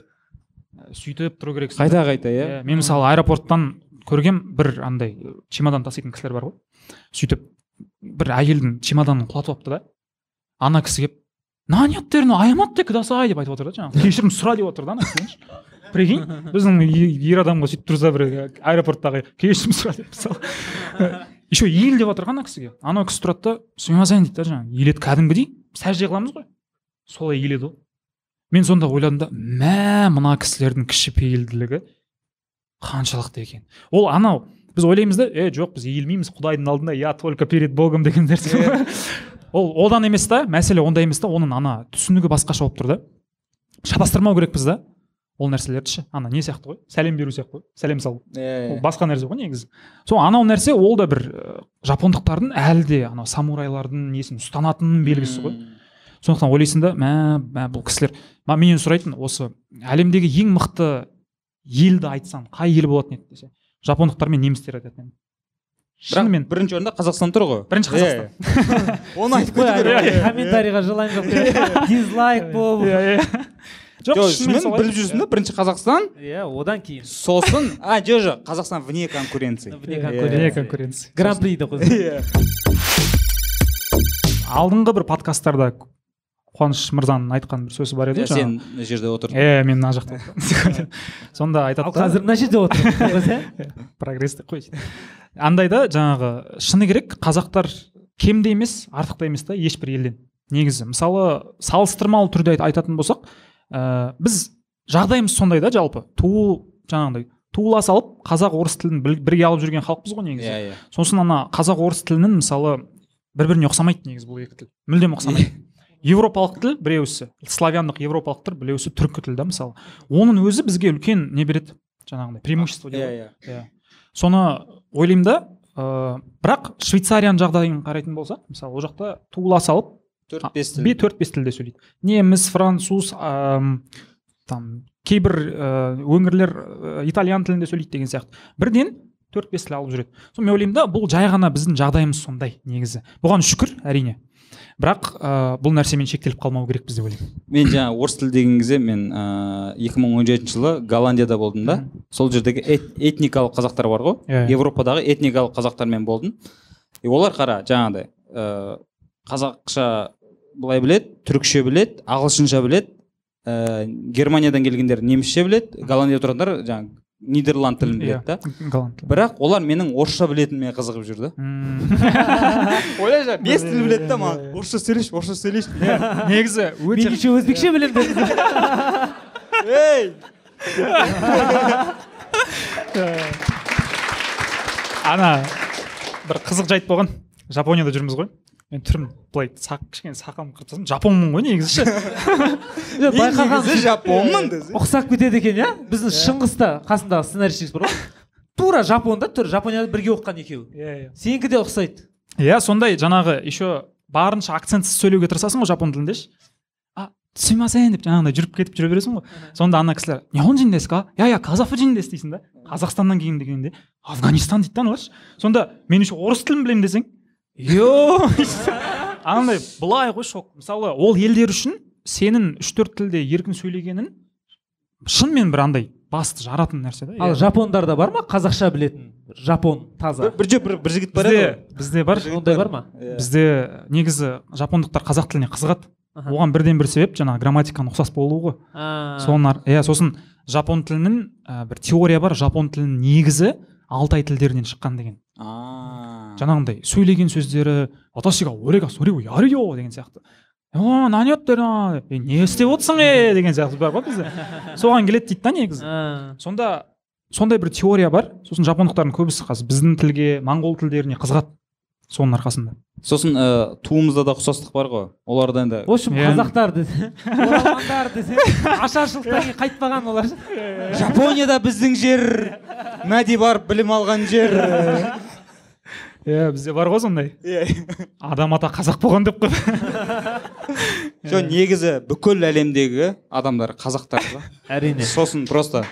сөйтіп тұру керексің қайта қайта иә? Иә, мен мысалы аэропорттан көргем бір андай чемодан таситын кісілер бар ғой. Сөйтіп бір әйелдің чемоданын құлатып алыпты да. Ана кісі келіп наняттарны аяматте кудасай деп айтып отыр да жаңағы. Кешірім сұра деп отыр да ана кісіден прикинь біздің ер адамға сөйтіп тұрса бір аэропорттағы кешірім сұра деп мысалы. Еще иіл деп жатыр ана кісіге. Анау кісі тұрады да сүймасайын дейді да жаңағы. Иіледі кәдімгідей сәжде қыламыз ғой. Солай иіледі ғой мен сонда ойладым да мә мына кісілердің кішіпейілділігі. Қаншалықты екен. Ол анау біз ойлаймыз да е жоқ біз иілмейміз құдайдың алдында я только перед богом деген нәрсе. Ол одан емес та мәселе онда емес та оның ана түсінігі басқаша болып тұр да. Шатастырмау керекпіз да. Ол нәрселерді ше ана не сияқты ғой? Сәлем беру сияқты ғой? Сәлем салу. Ол басқа нәрсе ғой негізі. Сол анау нәрсе ол да бір ә, жапондықтардың әлі де анау самурайлардың несін ұстанатынының белгісі ғой. Сондықтан ойлайсың да мә мә бұл кісілер ма менен сұрайтын осы әлемдегі ең мықты елді айтсаң қай ел болатын еді десе жапондықтар мен немістер айтатын едім. Бірақ шынымен бірінші орында қазақстан тұр ғой. Бірінші қазақстан. Иә. оны айтып кету керек. ана комментарийға жылайын жоқ дизлайк болып иә. Иә жоқ шынымен біліп жүрсің да бірінші қазақстан. Иә одан кейін. Сосын а жоқ жоқ қазақстан вне конкуренции. Вне Иә. конкуренции. гран при деп қойса алдыңғы бір подкасттарда қуаныш мырзаның айтқан бір сөзі бар еді ғой сен мына жерде отырдың. Е мен мына жақта сонда айтады ал да, қазір мына жерде отырмын прогресс деп қой андай да жаңағы шыны керек қазақтар кем де емес артық та емес та ешбір елден. Негізі мысалы салыстырмалы түрде айт- айтатын болсақ ә, біз жағдайымыз сондай да жалпы. Туу жаңағыдай туыла салып қазақ орыс тілін бірге алып жүрген халықпыз ғой негізі. Иә иә. Сосын ана қазақ орыс тілінің мысалы бір біріне ұқсамайды негізі бұл екі тіл. Мүлдем ұқсамайды. Европалық тіл біреусі славяндық европалық тіл біреусі түркі тіл да мысалы. Оның өзі бізге үлкен не береді жаңағыдай преимущество деп иә иә. Иә. Соны ойлаймын да ыыы бірақ швейцарияның жағдайын қарайтын болсақ мысалы ол жақта туыла салып төрт бес тіл. төрт бес тілде сөйлейді. Неміс француз ам, там кейбір өңірлер итальян тілінде сөйлейді деген сияқты. Бірден төрт бес тіл алып жүреді. Сол мен ойлаймын да бұл жай ғана біздің жағдайымыз сондай негізі. Бұған шүкір әрине. Бірақ ә, бұл нәрсемен шектеліп қалмау керекпіз деп ойлаймын. Мен жаңа орыс тілі деген кезде мен ыыы екі мың он жетінші жылы голландияда болдым да. Сол жердегі эт- этникалық қазақтар бар ғой. Иә. европадағы этникалық қазақтармен болдым. И олар қара жаңағыдай ыыы қазақша былай білет түрікше білет ағылшынша білет ііі германиядан келгендер немісше білет голландияда тұрғандар жаңағы нидерланд тілін Иә. біледі да. голланд тілі. бірақ олар менің орысша білетініме қызығып жүр да. Ойлашы бес тіл біледі да Иә, маған? иә. орысша сөйлеші орысша сөйлеші негізі мен өте кеше өзбекше білемін ей ана бір қызық жайт болған. Жапонияда жүрміз ғой. Мен түрім былай кішкене сақалым қыртасам жапонмын ғой негізі ше негізі жапонмын ұқсап кетеді екен иә біздің шыңғыста қасындағы сценарийщик бар ғой тура жапон да түрі жапонияда бірге оқыған екеуі. иә иә сенікі де ұқсайды? Иә сондай жаңағы еще барынша акцентсіз сөйлеуге тырысасың ғой жапон тілінде ше? А деп жаңағыдай жүріп кетіп жүре бересің ғой. Сонда ана кісілер нихонжин десу ка? Я я казахфуджин дес дейсің да. Қазақстаннан келген дегенде афганистан дейді да аналар сонда мен еще орыс тілін білемін десең анандай былай ғой шок мысалы ол елдер үшін сенің үш төрт тілде еркін сөйлегенің шынымен бір андай басты жаратын нәрсе да ал иә. жапондарда бар ма? Қазақша білетін жапон таза? Бір бір, бір жігіт бар бізде еді бізде бар. Ондай бар ма? Иә. бізде негізі жапондықтар қазақ тіліне қызығады. Оған бірден бір себеп жаңағы грамматиканың ұқсас болуы ғой. Ар- иә сосын жапон тілінің бір теория бар жапон тілінің негізі алтай тілдерінен шыққан деген. Жаңағындай сөйлеген сөздері атасига орега сорио ярио деген сияқты. О е не істеп отырсың е деген сияқты бар ғой бізде. Соған келеді дейді да негізі. Сонда сондай бір теория бар. Сосын жапондықтардың көбісі қазір біздің тілге моңғол тілдеріне қызығады соның арқасында. Сосын ыыы туымызда да ұқсастық бар ғой. Оларда енді в общем Иә. қазақтар десе оралмандар десе ашаршылықтан кейін қайтпаған олар. Жапонияда біздің жер мәди барып білім алған жер. Иә бізде бар ғой сондай. Адам ата қазақ болған деп қой. Жоқ негізі бүкіл әлемдегі адамдар қазақтар да әрине. Сосын просто.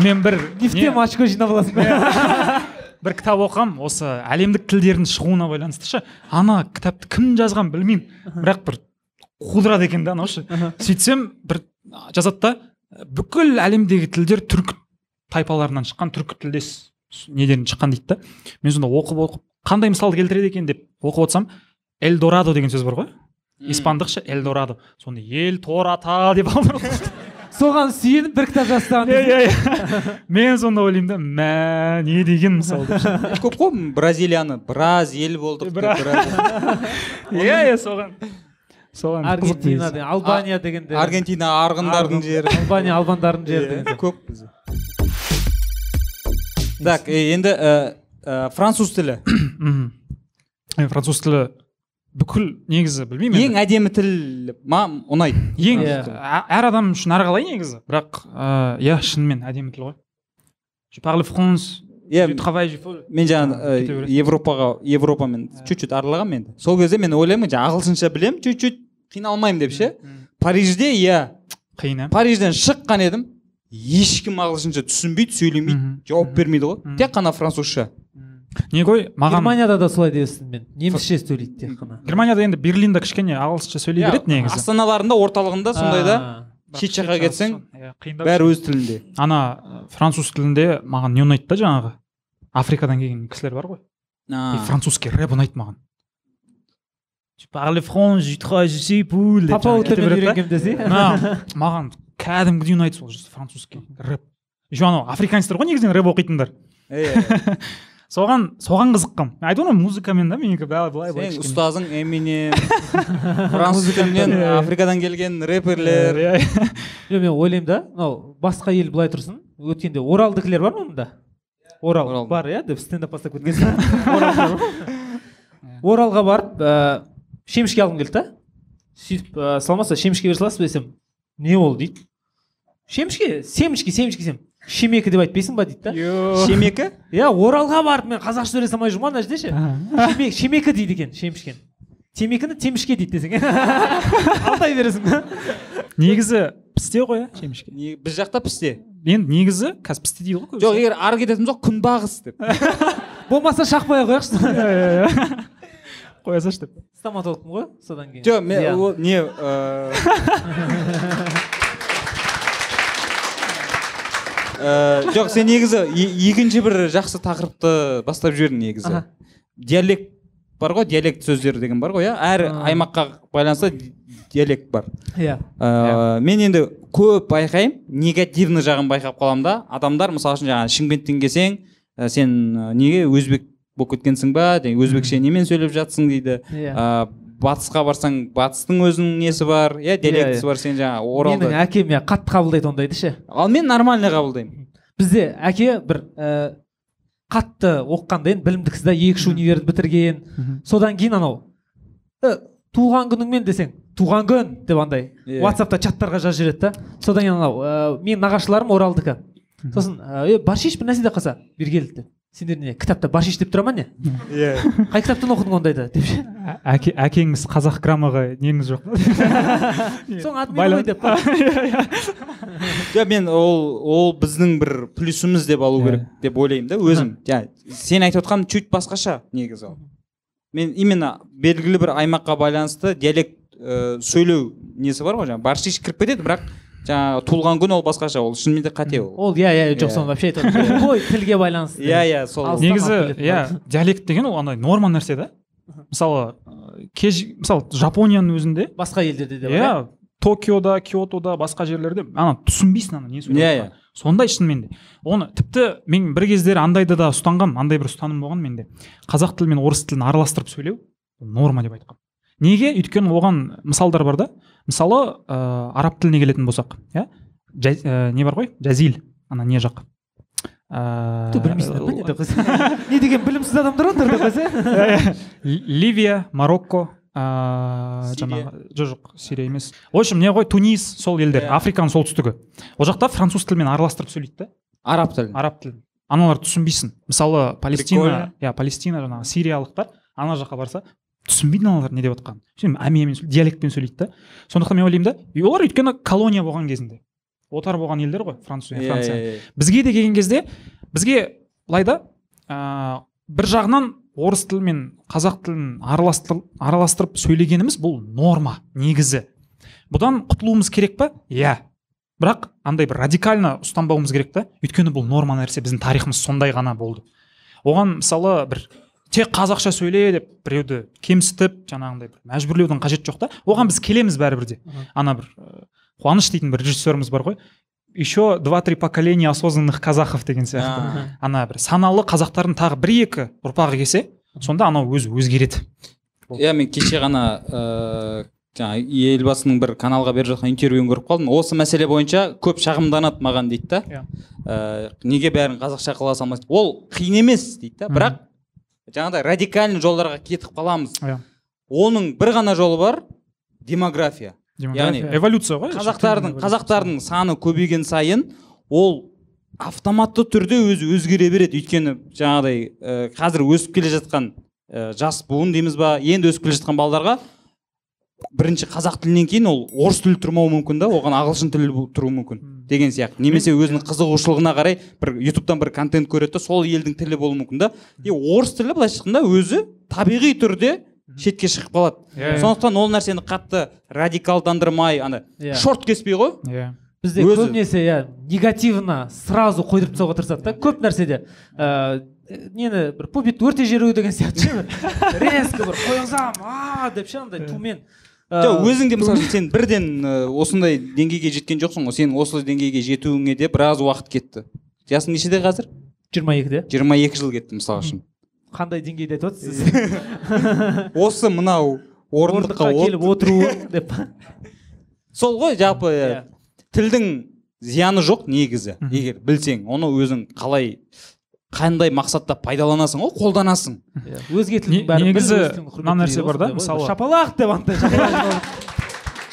Мен бір нефтем не, очко жинап аласың. Ба бір кітап оқығам осы әлемдік тілдердің шығуына байланысты ше. Ана кітапты кім жазған білмеймін. Бірақ бір қудырады екен да анау ше сөйтсем бір жазады да бүкіл әлемдегі тілдер түркі тайпаларынан шыққан түркі тілдес неден шыққан дейді да. Мен сонда оқып оқып қандай мысал келтіреді екен деп оқып отырсам эльдорадо деген сөз бар ғой. Испандықша эльдорадо соны ел тората деп алдырып соған сүйеніп бір кітап жазсаған иә иә иә мен сонда ойлаймын да мә не деген мысал деп ше. көп қой бразилияны. Біраз ел болдық деп, иә иә соған. Соған аргентина албания дегенде. Аргентина арғындардың жері. Албания албандардың жері деген көп бізде. Так енді ә, ә, француз тілі. Е, француз тілі бүкіл негізі білмеймін ең әдемі тіл маған ұнайды. Ең ә- әр адам үшін әрқалай негізі? Бірақ иә шынымен әдемі тіл ғой. Je parle france иә мен жаңағы европаға европамен чуть чуть аралағанмын енді. Сол кезде мен ойлаймын жаңағы ағылшынша білемін чуть чуть қиналмаймын деп ше. Парижде иә. Қиын парижден шыққан едім. Ешкім ағылшынша түсінбейді сөйлемейді жауап бермейді ғой. Тек қана французша. Не ғой маған германияда да солай деп естідім мен. Немісше сөйлейді тек қана. Германияда енді берлинда кішкене ағылшынша сөйлей береді негізі. астаналарында орталығында сондай да. А, Бірақ шет жаққа кетсең иә, қиындау бәрі өз тілінде. Ана француз тілінде маған не ұнайды да жаңағы? Африкадан келген кісілер бар ғой. Французский рэп ұнайды маған. Маған кәдімгідей ұнайды сол французский рэп. Еще анау африканецтер ғой негізінен рэп оқитындар. Иә. соған соған қызыққанмын айтып отырмын музыкамен да менікі былай былай былай сен кішкене. ұстазың эминем француз тілінен африкадан келген рэперлер. Иә, жоқ мен ойлаймын да мынау басқа ел былай тұрсын өткенде оралдікілер бар ма мұнда? Орал. Бар иә? Деп стендап бастап кеткенсің оралға барып ә, шемішке алғым келді да. Сөйтіп ә, саламатсыз ба шемішке бере саласыз ба десем не ол дейді? Шемішке семечки семечки десем шемекі деп айтпайсың ба дейді да? Шемекі? Иә оралға барып мен қазақша сөйлей салмай жүрмін ғой ана жерде ше Шеме- шемекі дейді екен шемішкені темекіні темішке дейді десең. Алдай бересің негізі пісте ғой иә шемішке? Біз жақта пісте. Енді негізі қазір пісте дейді ғой жоқ егер ары кететін болсақ күнбағыс деп. Болмаса шақпай ақ қояйықшы. Иә қоя салшы деп. Стоматологпын ғой содан кейін. Жоқ мен не Э, жоқ сен негізі екінші бір жақсы тақырыпты бастап жібердің негізі. Диалект бар ғой диалект сөздері деген бар ғой иә? Әр аймаққа байланысты ди- диалект бар. Иә. Э, мен енді көп байқаймын негативный жағын байқап қаламын да. Адамдар мысалы үшін жаңағы шымкенттен келсең ә, сен ә, неге өзбек болып кеткенсің ба? Деген өзбекше немен сөйлеп жатсың дейді. Иә. Ә, батысқа барсаң батыстың өзінің несі бар? Иә диалектісі иә. бар сен жаңағы менің оралда әкем иә қатты қабылдайды ондайды ше ал мен нормально қабылдаймын. Бізде әке бір ә, қатты оқығанда енді білімді кісі да екі үш универді бітірген. Содан кейін анау «Э, туған күніңмен десең туған күн деп андай Иә. ватсапта чаттарға жазып жібереді да. Содан кейін анау ә, менің нағашыларым оралдікі. Сосын ә, е баршиш бір нәрсе де қалса бері деп. Сендер не кітапта баршиш деп тұра ма не? Иә. Қай кітаптан оқыдың ондайды деп ше? Әке әкеңіз қазақ граммаға неңіз жоқ па? Соның аты мен ғой деп жоқ мен ол ол біздің бір плюсіміз деп алу Иә. керек деп ойлаймын да өзім. Сен айтып отқан чуть басқаша негізі ол мен именно белгілі бір аймаққа байланысты диалект ә, сөйлеу несі бар ғой жаңағы баршиш кіріп кетеді бірақ жаңағы туылған күн ол басқаша ол шынымен де қате ол. Ол иә иә жоқ Иә. соны вообще айтып той тілге байланысты. Иә иә сол. Негізі иә диалект деген ол андай норма нәрсе да. Мысалы кез мысалы жапонияның өзінде басқа елдерде де бар иә токиода киотода басқа жерлерде ана түсінбейсің ана не сөйлеп Иә, сондай шынымен де. Оны тіпті мен бір кездері андайды да ұстанғанмын андай бір ұстаным болған менде. Қазақ тілі мен орыс тілін араластырып сөйлеу норма деп айтқанмын неге? Өйткені оған мысалдар бар да. Мысалы ә, араб тіліне келетін болсақ иә? Ә, не бар ғой? Жазиль ана не жақ? Ә, Ты білмейсің ба не деген білімсіз адамдар қойса Ли- ливия марокко ыыы жаңағы жоқ жоқ сирия емес. В общем не ғой тунис сол елдер Иә. африканың солтүстігі. Ол жақта француз тілімен араластырып сөйлейді да араб тілі араб тілін. Аналар түсінбейсің. Мысалы палестина иә палестина жаңағы сириялықтар ана жаққа барса түсінбейді аналар не деп жатқанын әмиямен диалектпен сөйлейді да. сондықтан мен ойлаймын да и олар өйткені колония болған кезінде. Отар болған елдер ғой франция Иә, франция. иә, иә. бізге де келген кезде бізге былай да ә, бір жағынан орыс тілі мен қазақ тілін араластыр, араластырып сөйлегеніміз бұл норма негізі. Бұдан құтылуымыз керек па? Иә. Бірақ андай бір радикально ұстанбауымыз керек та. Өйткені бұл норма нәрсе біздің тарихымыз сондай ғана болды. Оған мысалы бір тек қазақша сөйле деп біреуді кемсітіп жаңағындай бір мәжбүрлеудің қажеті жоқ та. Оған біз келеміз бәрібір де. Ана бір қуаныш дейтін бір режиссеріміз бар ғой. Еще два три поколения осознанных казахов деген сияқты. Ана бір саналы қазақтардың тағы бір екі ұрпағы келсе сонда анау өзі өзгереді. Иә мен кеше ғана ыыы жаңағы елбасының бір каналға беріп жатқан интервьюін көріп қалдым. Осы мәселе бойынша көп шағымданады маған дейді да. Иә. Ә, неге бәрін қазақша қыла салмайсыз? Ол қиын емес дейді да. Бірақ жаңағыдай радикальный жолдарға кетіп қаламыз. Иә. оның бір ғана жолы бар демография. Демография. Яғни эволюция ғой қазақтардың қазақтардың саны көбейген сайын ол автоматты түрде өзі өзгере береді. Өйткені жаңағыдай ә, қазір өсіп келе жатқан ә, жас буын дейміз ба? Енді өсіп келе жатқан балаларға бірінші қазақ тілінен кейін ол орыс тілі тұрмауы мүмкін да оған ағылшын тілі тұруы мүмкін. Деген сияқты. Немесе өзінің қызығушылығына қарай бір ютубтан бір контент көреді да сол елдің тілі болуы мүмкін да. И орыс тілі былайша айтқанда өзі табиғи түрде шетке шығып қалады. Иә, иә. сондықтан ол нәрсені қатты радикалдандырмай ана Иә. шорт кеспей ғой. Иә. Бізде Өзі. көбінесе иә негативно сразу қойдырып тастауға тырысады да. Көп нәрседе ә, нені бір пубит өрте жіберу деген сияқты ше бір резко бір салсам а деп ше андай тумен. Жоқ өзің де мысалы үшін сен бірден осындай деңгейге жеткен жоқсың ғой. Сен осы деңгейге жетуіңе де біраз уақыт кетті. Жасың нешеде қазір? Жиырма екіде. Жиырма екі жыл кетті мысалы үшін. Қандай деңгейде айтып отырсыз осы мынау орындыққа келіп от- отыру деп сол ғой жалпы Иә. тілдің зияны жоқ негізі. Егер білсең оны өзің қалай қандай мақсатта пайдаланасың ғой қолданасың. Иә, өзге Не- тілдің бәрі негізі өз тілін құрметтейді мына нәрсе бар да, мысалы- шапалақ деп андай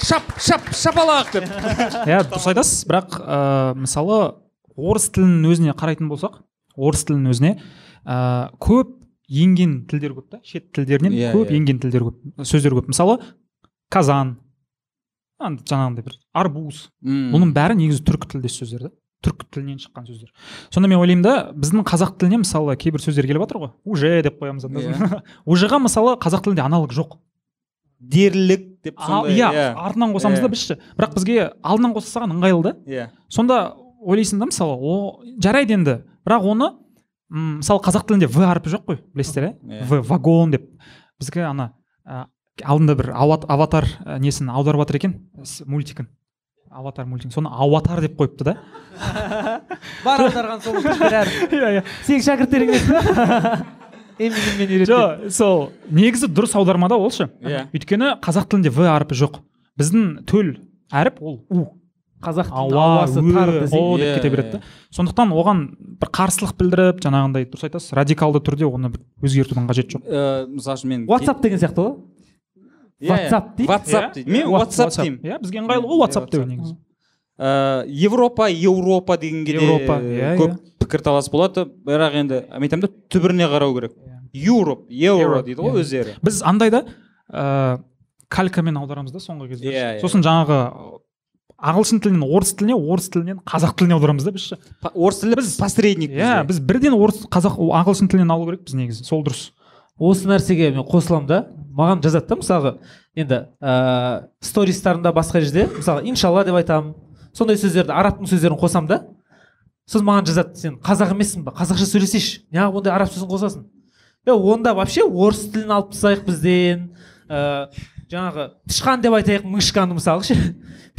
шап шап шапалақ деп. Иә дұрыс айтасыз. Бірақ ә, мысалы орыс тілінің өзіне қарайтын болсақ орыс тілінің өзіне ә, көп енген тілдер көп та шет тілдерінен Иә, көп иә. енген тілдер көп сөздер көп. Мысалы казан ан- жаңағындай бір арбуз. Бұның бәрі негізі түркі тілдес сөздер да. Түркі тілінен шыққан сөздер. Сонда мен ойлаймын да біздің қазақ тіліне мысалы кейбір сөздер келіп жатыр ғой. Уже деп қоямыз анда Иә. ужеға мысалы қазақ тілінде аналог жоқ. Дерлік деп сондай иә артынан қосамыз да Иә. біз ше. Бірақ бізге алдынан қоса салған ыңғайлы да. Иә. Сонда ойлайсың да мысалы о жарайды енді. Бірақ оны мысалы қазақ тілінде в әрпі жоқ қой білесіздер Иә. иә. В вагон деп. Бізге ана ә, алдында бір ават, аватар ә, несін аударып жатыр екен мультигін аватар мультигін соны аватар деп қойыпты да. Бар аударған сол бәрі иә иә. Сенің шәкірттерің жоқ сол. Негізі дұрыс аударма да ол ше? Иә. өйткені қазақ тілінде в әрпі жоқ. Біздің төл әріп ол у. Қазақ ауасы тар о деп Иә, кете береді да. Сондықтан оған бір қарсылық білдіріп жаңағындай дұрыс айтасыз радикалды түрде оны бір өзгертудің қажеті жоқ. Ә, мысалы үшін мен whatsapp деген сияқты ғой. WhatsApp дейді. WhatsApp дейді мен whatsapp деймін иә бізге ыңғайлы ғой whatsapp деу негізі ә, европа еуропа дегенге де иә, көп пікірталас болады. Бірақ енді мен айтамын да түбіріне қарау керек. Еуроп еуро дейді ғой өздері. Біз андай да ә, калькамен аударамыз да соңғы кезде. Иә, сосын жаңағы ағылшын тілінен орыс тіліне орыс тілінен қазақ тіліне аударамыз да біз ше. Орыс тілі Біз- посредник иә біз бірден орыс қазақ ағылшын тілінен алу керекпіз негізі. Сол дұрыс. Осы нәрсеге мен қосыламын да. Маған жазады да мысалға енді ә, стористарында басқа жерде мысалы иншалла деп айтамын сондай сөздерді арабтың сөздерін қосамын да сосын маған жазады сен қазақ емессің ба қазақша сөйлесейші неғып ондай араб сөзін қосасың? Е онда вообще орыс тілін алып тастайық бізден ә, жаңағы тышқан деп айтайық мышканы мысалы ше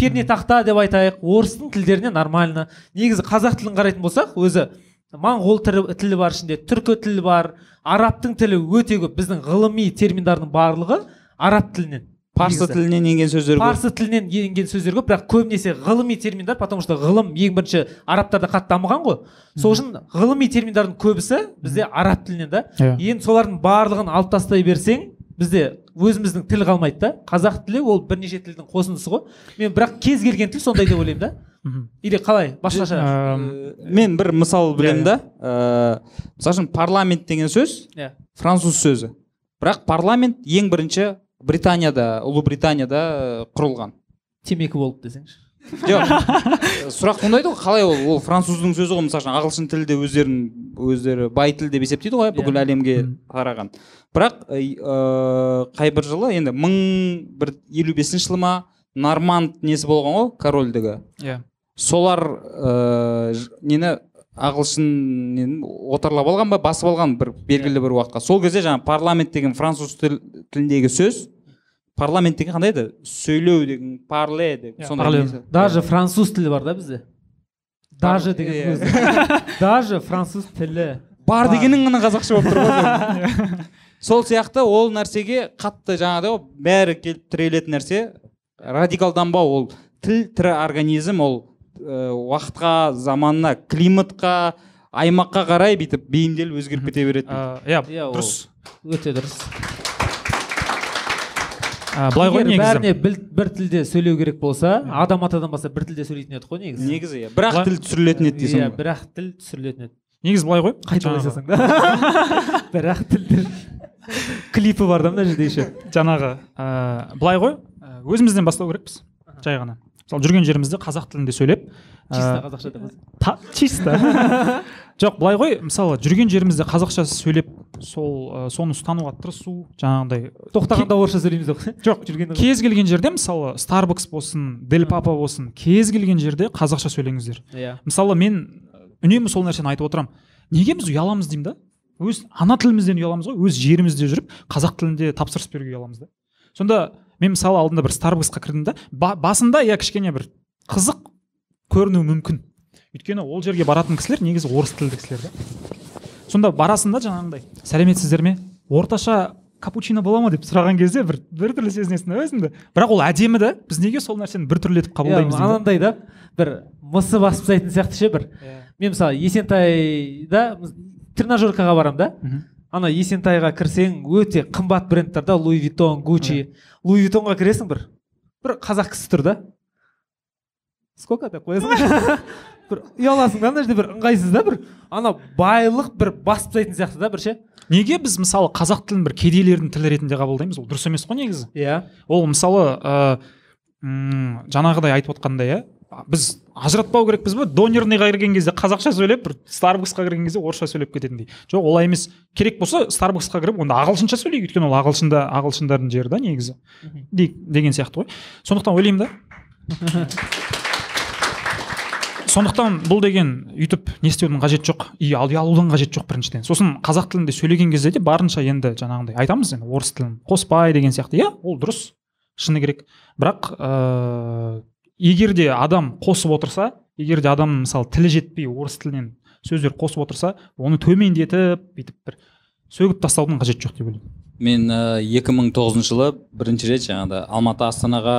пернетақта деп айтайық орыстың тілдеріне нормально. Негізі қазақ тілін қарайтын болсақ өзі моңғол тілі бар ішінде түркі тілі бар арабтың тілі өте көп. біздің ғылыми терминдардың барлығы араб тілінен. Парсы тілінен енген сөздер көп. Парсы тілінен енген сөздер көп бірақ көбінесе ғылыми терминдар потому что ғылым ең бірінші арабтарда қатты дамыған ғой. Сол үшін ғылыми терминдардың көбісі бізде араб тілінен да. Иә. енді солардың барлығын алып тастай берсең бізде өзіміздің тіл қалмайды да. Қазақ тілі ол бірнеше тілдің қосындысы ғой. Мен бірақ кез келген тіл сондай деп ойлаймын да. Или қалай? Басқаша. Ә, мен бір мысал білемін Иә, да. ә, мысалы үшін парламент деген сөз иә. француз сөзі. Бірақ парламент ең бірінші британияда ұлыбританияда ә, құрылған. Темекі болып десеңші. Жоқ. Сұрақ туындайды ғой қалай ол ол француздың сөзі ғой мысалы үшін ағылшын тілі де өздерін өздері бай тіл деп есептейді ғой бүкіл Иә. әлемге Мгм. тараған бірақ ыыы қай бір жылы енді мың бір елу бесінші жылы ма норманд несі болған ғой корольдігі. Иә. Солар ыыы ж- нені ағылшын нені отарлап алған ба басып алған бір белгілі бір уақытқа. Сол кезде жаңағы парламент деген француз тіл, тіліндегі сөз парламент деген қандай еді? Сөйлеу деген парле деген сондай даже француз тілі бар да бізде? Даже деген өзі даже француз тілі. Бар дегенің ғана қазақша болып тұр ғой сол сияқты ол нәрсеге қатты жаңағыдай ғой бәрі келіп тірелетін нәрсе радикалданбау ол. Тіл тірі организм ол уақытқа заманына климатқа аймаққа қарай бүйтіп бейімделіп өзгеріп кете береді иә Иә, дұрыс. өте дұрыс. Былай ғой негізі. бәріне бір тілде сөйлеу керек болса адам атадан басқа бір тілде сөйлейтін едік қой негізі. Негізі иә. Бірақ Былай- тіл түсірілетін еді дейсің иә ғой. бірақ тіл түсірілетін еді. Негізі былай ғой. Қайталай салсаң да. Бірақ тілді клипі бар да мына жерде еще. Жаңағы ә, былай ғой. Өзімізден бастау керекпіз. Жай ғана. Мысалы жүрген жерімізде қазақ тілінде сөйлеп чисто ә, қазақша деп чисто жоқ былай ғой мысалы жүрген жерімізде қазақша сөйлеп сол ә, соны ұстануға тырысу жаңағыдай тоқтағанда орысша сөйлейміз деп жоқ жүргенде кез келген жерде мысалы старбакс болсын дель папа болсын кез келген жерде қазақша сөйлеңіздер. Иә. Мысалы мен үнемі сол нәрсені айтып отырамын неге біз ұяламыз деймін да? Өз ана тілімізден ұяламыз ғой өз жерімізде жүріп қазақ тілінде тапсырыс беруге ұяламыз да. Сонда мен мысалы алдында бір старбаксқа кірдім да ба- басында иә кішкене бір қызық көрінуі мүмкін. Өйткені ол жерге баратын кісілер негізі орыс тілді кісілер да сонда барасың да жаңағындай сәлеметсіздер ме? Орташа капучино бола ма деп сұраған кезде бір біртүрлі сезінесің да өзіңді. Бірақ ол әдемі да біз неге сол нәрсені біртүрлі етіп қабылдаймыз деймін да. анандай да бір мысы басып тастайтын сияқты ше бір. Мен мысалы есентайда тренажеркаға барамын да. Ана есентайға кірсең өте қымбат брендтер да луи виттон гуччи луи виттонға кіресің бір бір қазақ кісі тұр да. Сколько деп қоясың? Бір ұяласың да ана жерде бір ыңғайсыз да бір. Ана байлық бір басып тастайтын сияқты да бір ше. Неге біз мысалы қазақ тілін бір кедейлердің тілі ретінде қабылдаймыз? Ол дұрыс емес қой негізі. Иә. Ол мысалы м, жаңағыдай айтып отқандай иә. Біз ажыратпау керекпіз ба донерныйға кірген кезде қазақша сөйлеп бір старбаксқа кірген кезде орысша сөйлеп кететіндей. Жоқ олай емес. Керек болса старбаксқа кіріп онда ағылшынша сөйлейік. Өйткені ол ағылшында ағылшындардың жері да негізі. Де- деген сияқты ғой. Сондықтан ойлаймын да. Сондықтан бұл деген өйтіп не істеудің қажеті жоқ и ұялудың қажеті жоқ біріншіден. Сосын қазақ тілінде сөйлеген кезде де барынша енді жаңағындай айтамыз енді орыс тілін қоспай деген сияқты. Иә ол дұрыс шыны керек. Бірақ ыыы егер де адам қосып отырса егер де адам мысалы тілі жетпей орыс тілінен сөздер қосып отырса оны төмендетіп бүйтіп бір сөгіп тастаудың қажеті жоқ деп ойлаймын. Мен ә, 2009 жылы бірінші рет жаңағыда алматы астанаға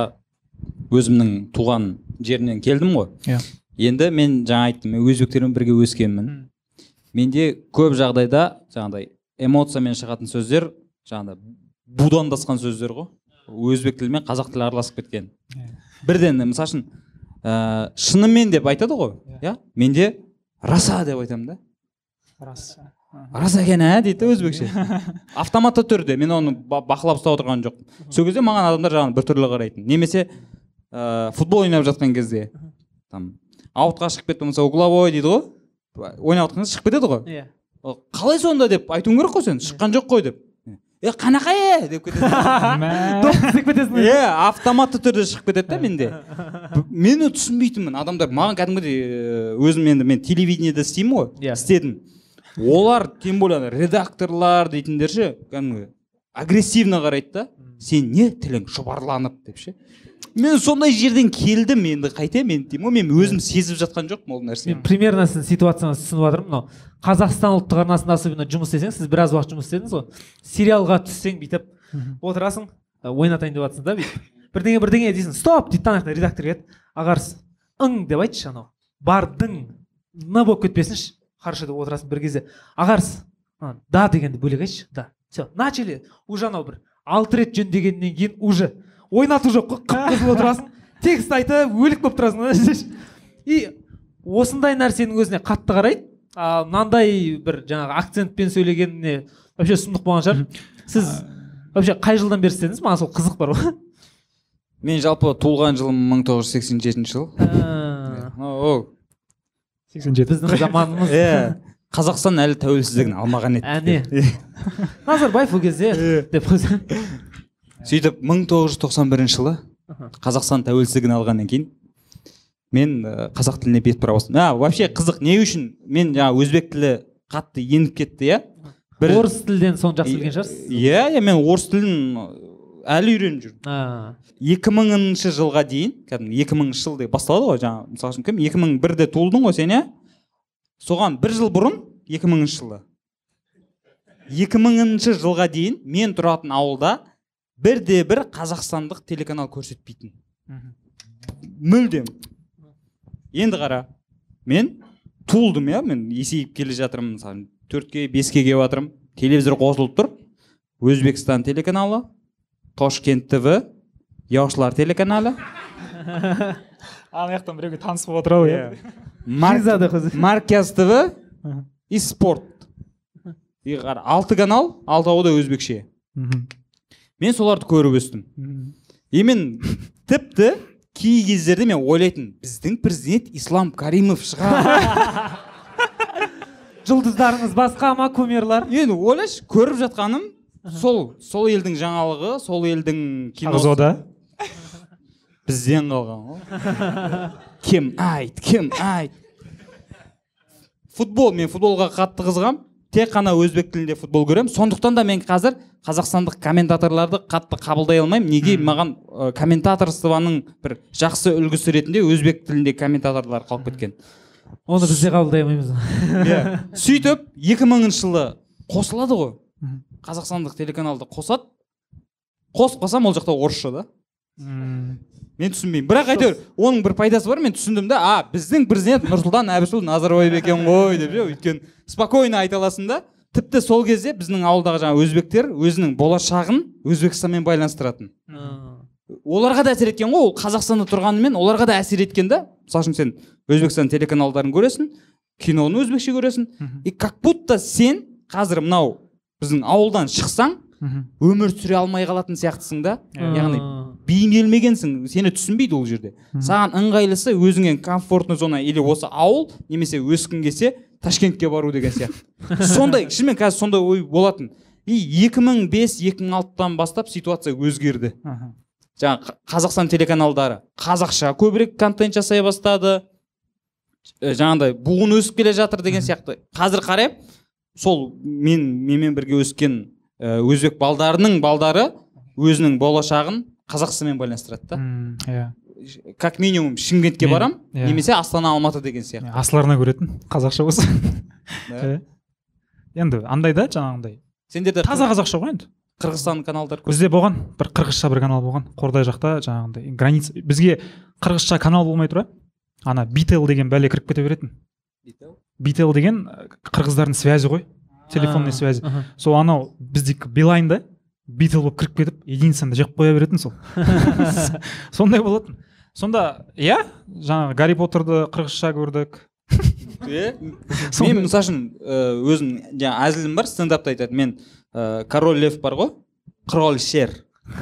өзімнің туған жерінен келдім ғой. Иә. енді мен жаңа айттым мен өзбектермен бірге өскенмін. Менде көп жағдайда жаңағыдай эмоциямен шығатын сөздер жаңағыдай будандасқан сөздер ғой. Өзбек тілі мен қазақ тілі араласып кеткен. Иә. Бірден мысалы үшін ә, шынымен деп айтады ғой иә. менде раса деп айтамын да. Рас рас екен ә дейді да өзбекше. Автоматты түрде мен оны ба- бақылап ұстап отырған жоқпын. Сол кезде маған адамдар жаңағы біртүрлі қарайтын. Немесе ә, футбол ойнап жатқан кезде там аутқа шығып кетті болмаса угловой дейді ғой. Ойнап жатқан кезде шығып кетеді ғой. Иә. Қалай сонда деп айтуың керек қой сен шыққан жоқ қой деп. Е қанақай е? деп кетеді. Иә автоматты түрде шығып кетеді да менде. Мен түсінбейтінмін. Адамдар маған кәдімгідей өзім енді мен телевидениеде істеймін ғой Иә. істедім. Олар тем более редакторлар дейтіндер ше кәдімгі агрессивно қарайды да сен не тілің шұбарланып? деп ше. Мен сондай жерден келдім енді қайтемін енді деймін ғой. Мен өзім сезіп жатқан жоқпын ол нәрсені. Мен примерно сіздің ситуацияңызды түсініп жатырмын мынау. Қазақстан ұлттық арнасында особенно жұмыс істесең сіз біраз уақыт жұмыс істедіңіз ғой. Сериалға түссең бүйтіп отырасың ойнатайын деп жатрсың да бүйтіп. Бірдеңе бірдеңе дейсің. Стоп! Дейді да ана редактор келеді. Ағарыс ың деп айтшы анау. Бардың н болып кетпесінші. Хорошо деп отырасың бір кезде. Ағарыс да дегенді бөлек айтшы. Да все начали. Уже анау бір. Алты рет жөндегеннен кейін уже. Ойнату жоқ қой қып қызыл отырасың текст айтып өлік болып тұрасың ана жерде ше. и осындай нәрсенің өзіне қатты қарайды а мынандай бір жаңағы акцентпен сөйлегеніне вообще сұмдық болған шығар. Сіз вообще қай жылдан бері істедіңіз? Маған сол қызық бар ғой. Мен жалпы туылған жылым 1987 жыл. Ә, О, сексен жеті. Біздің заманымыз. Иә қазақстан әлі тәуелсіздігін алмаған еді. Әне. Назарбаев ол кезде деп қойса. Сөйтіп 1991 жылы қазақстан тәуелсіздігін алғаннан кейін мен ә, қазақ тіліне бет бұра бастадым. А вообще қызық не үшін мен жаңа өзбек тілі қатты еніп кетті иә? Бір орыс тілден соны жақсы білген шығарсыз? иә иә мен орыс тілін ә, әлі үйреніп жүрмін. Екі мыңыншы жылға дейін кәдімгі екі мыңыншы жыл деп басталады ғой жаңағы мысалы үшін кім? екі мың бірде туылдың ғой сен иә? Соған бір жыл бұрын екі мыңыншы жылы. екі мыңыншы жылға дейін мен тұратын ауылда бірде бір қазақстандық телеканал көрсетпейтін. Мүлдем. Енді қара мен туылдым иә мен есейіп келе жатырмын мысалы төртке беске келіп жатырмын. Телевизор қосылып тұр. Өзбекстан телеканалы тошкент тв яушылар телеканалы. Ана жақтан біреуге таныс болып отыр ау иә. Марказ тв и спорт. И қара алты канал алтауы да өзбекше. Мен соларды көріп өстім. И мен тіпті кей кездерде мен ойлайтынмын біздің президент ислам каримов шығар. Жұлдыздарыңыз басқа ма кумирлар? Енді ойлашы көріп жатқаным сол сол елдің жаңалығы сол елдің киносы. Бізден қалған ғой кім айт кім айт. Футбол мен футболға қатты қызығамын тек қана өзбек тілінде футбол көремін. Сондықтан да мен қазір қазақстандық комментаторларды қатты қабылдай алмаймын. Неге маған ә, комментаторствоның бір жақсы үлгісі ретінде өзбек тілінде комментаторлар қалып кеткен. Оны біз де қабылдай алмаймыз иә. Сөйтіп 2000 жылы қосылады ғой. Қазақстандық телеканалды қосады. Қосып қалсам ол жақта орысша да. Мен түсінбеймін. Бірақ әйтеуір оның бір пайдасы бар мен түсіндім да а біздің президент нұрсұлтан әбішұлы назарбаев екен ғой деп ше өйткені спокойно айта аласың да тіпті сол кезде біздің ауылдағы жаңағы өзбектер өзінің болашағын өзбекстанмен байланыстыратын. Оларға да әсер еткен ғой ол қазақстанда тұрғанымен оларға да әсер еткен да. Мысалы үшін сен өзбекстан телеканалдарын көресің киноны өзбекше көресің. И как будто сен қазір мынау біздің ауылдан шықсаң. Өмір сүре алмай қалатын сияқтысың да. Яғни бейімделмегенсің сені түсінбейді ол жерде. Саған ыңғайлысы өзіңе комфортный зона или осы ауыл немесе өскің келсе ташкентке бару деген сияқты. Сондай шынымен қазір сондай ой болатын. И 2005-2006-тан бастап ситуация өзгерді. Жаңағы қазақстан телеканалдары қазақша көбірек контент жасай бастады. Э, жаңағыдай буын өсіп келе жатыр деген сияқты. Қазір қараймын сол мен менімен бірге өскен өзбек балдарының балдары өзінің болашағын қазақстанмен байланыстырады да. Иә. Как минимум шымкентке Мен- барам иә. немесе астана алматы деген сияқты. Асыларына көретін қазақша болса. Иә. енді андай да жаңағындай. Сендерде таза қазақша ғой енді. Қырғызстан каналдар көп. Бізде болған бір қырғызша бір канал болған қордай жақта жаңағындай. Граница бізге қырғызша канал болмай тұра. Ана бител деген бәле кіріп кете беретін. Бител деген ә, қырғыздардың связі ғой. Телефонный связь сол анау біздікі билайнда битл болып кіріп кетіп единицаны жеп қоя беретін сол. Сондай болатын. Сонда иә жаңағы гарри поттерді қырғызша көрдік. Иә мен мысалы үшін э, өзім жаңағы әзілім бар стендапта айтады. Мен э, король лев бар ғой кроль шер.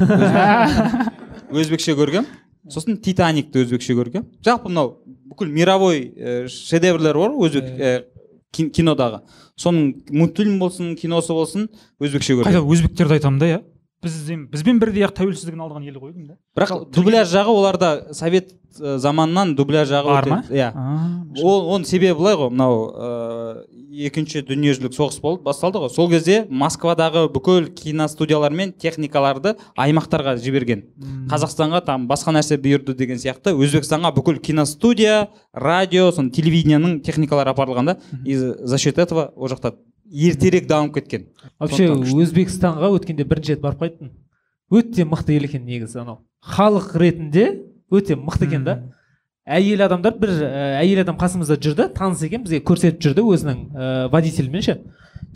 Өзбекше көргем. Сосын титаникті өзбекше көргем. Жалпы мынау бүкіл мировой э, шедеврлер бар ғой өзбек кин- кинодағы. Соның мультфильм болсын киносы болсын өзбекше көргем қайта өзбектерді айтамын да иә? Бізден бізбен бірдей ақ тәуелсіздігін алған ел ғой деймін да. Бірақ дубляж жағы оларда совет заманынан дубляж жағы бар ма? иә. Оның себебі былай ғой. Мынау ыыы екінші дүниежүзілік соғыс болды басталды ғой. Сол кезде москвадағы бүкіл киностудиялар мен техникаларды аймақтарға жіберген. М, қазақстанға там басқа нәрсе бұйырды деген сияқты. Өзбекстанға бүкіл киностудия радио сон телевидениенің техникалары апарылған да и за счет этого ол жақта ертерек дамып кеткен. Вообще өзбекстанға өткенде бірінші рет барып қайттым өте мықты ел екен негізі анау. Халық ретінде өте мықты екен да. Әйел адамдар бір ә, әйел адам қасымызда жүрді таныс екен бізге көрсетіп жүрді өзінің ә, водительімен ше.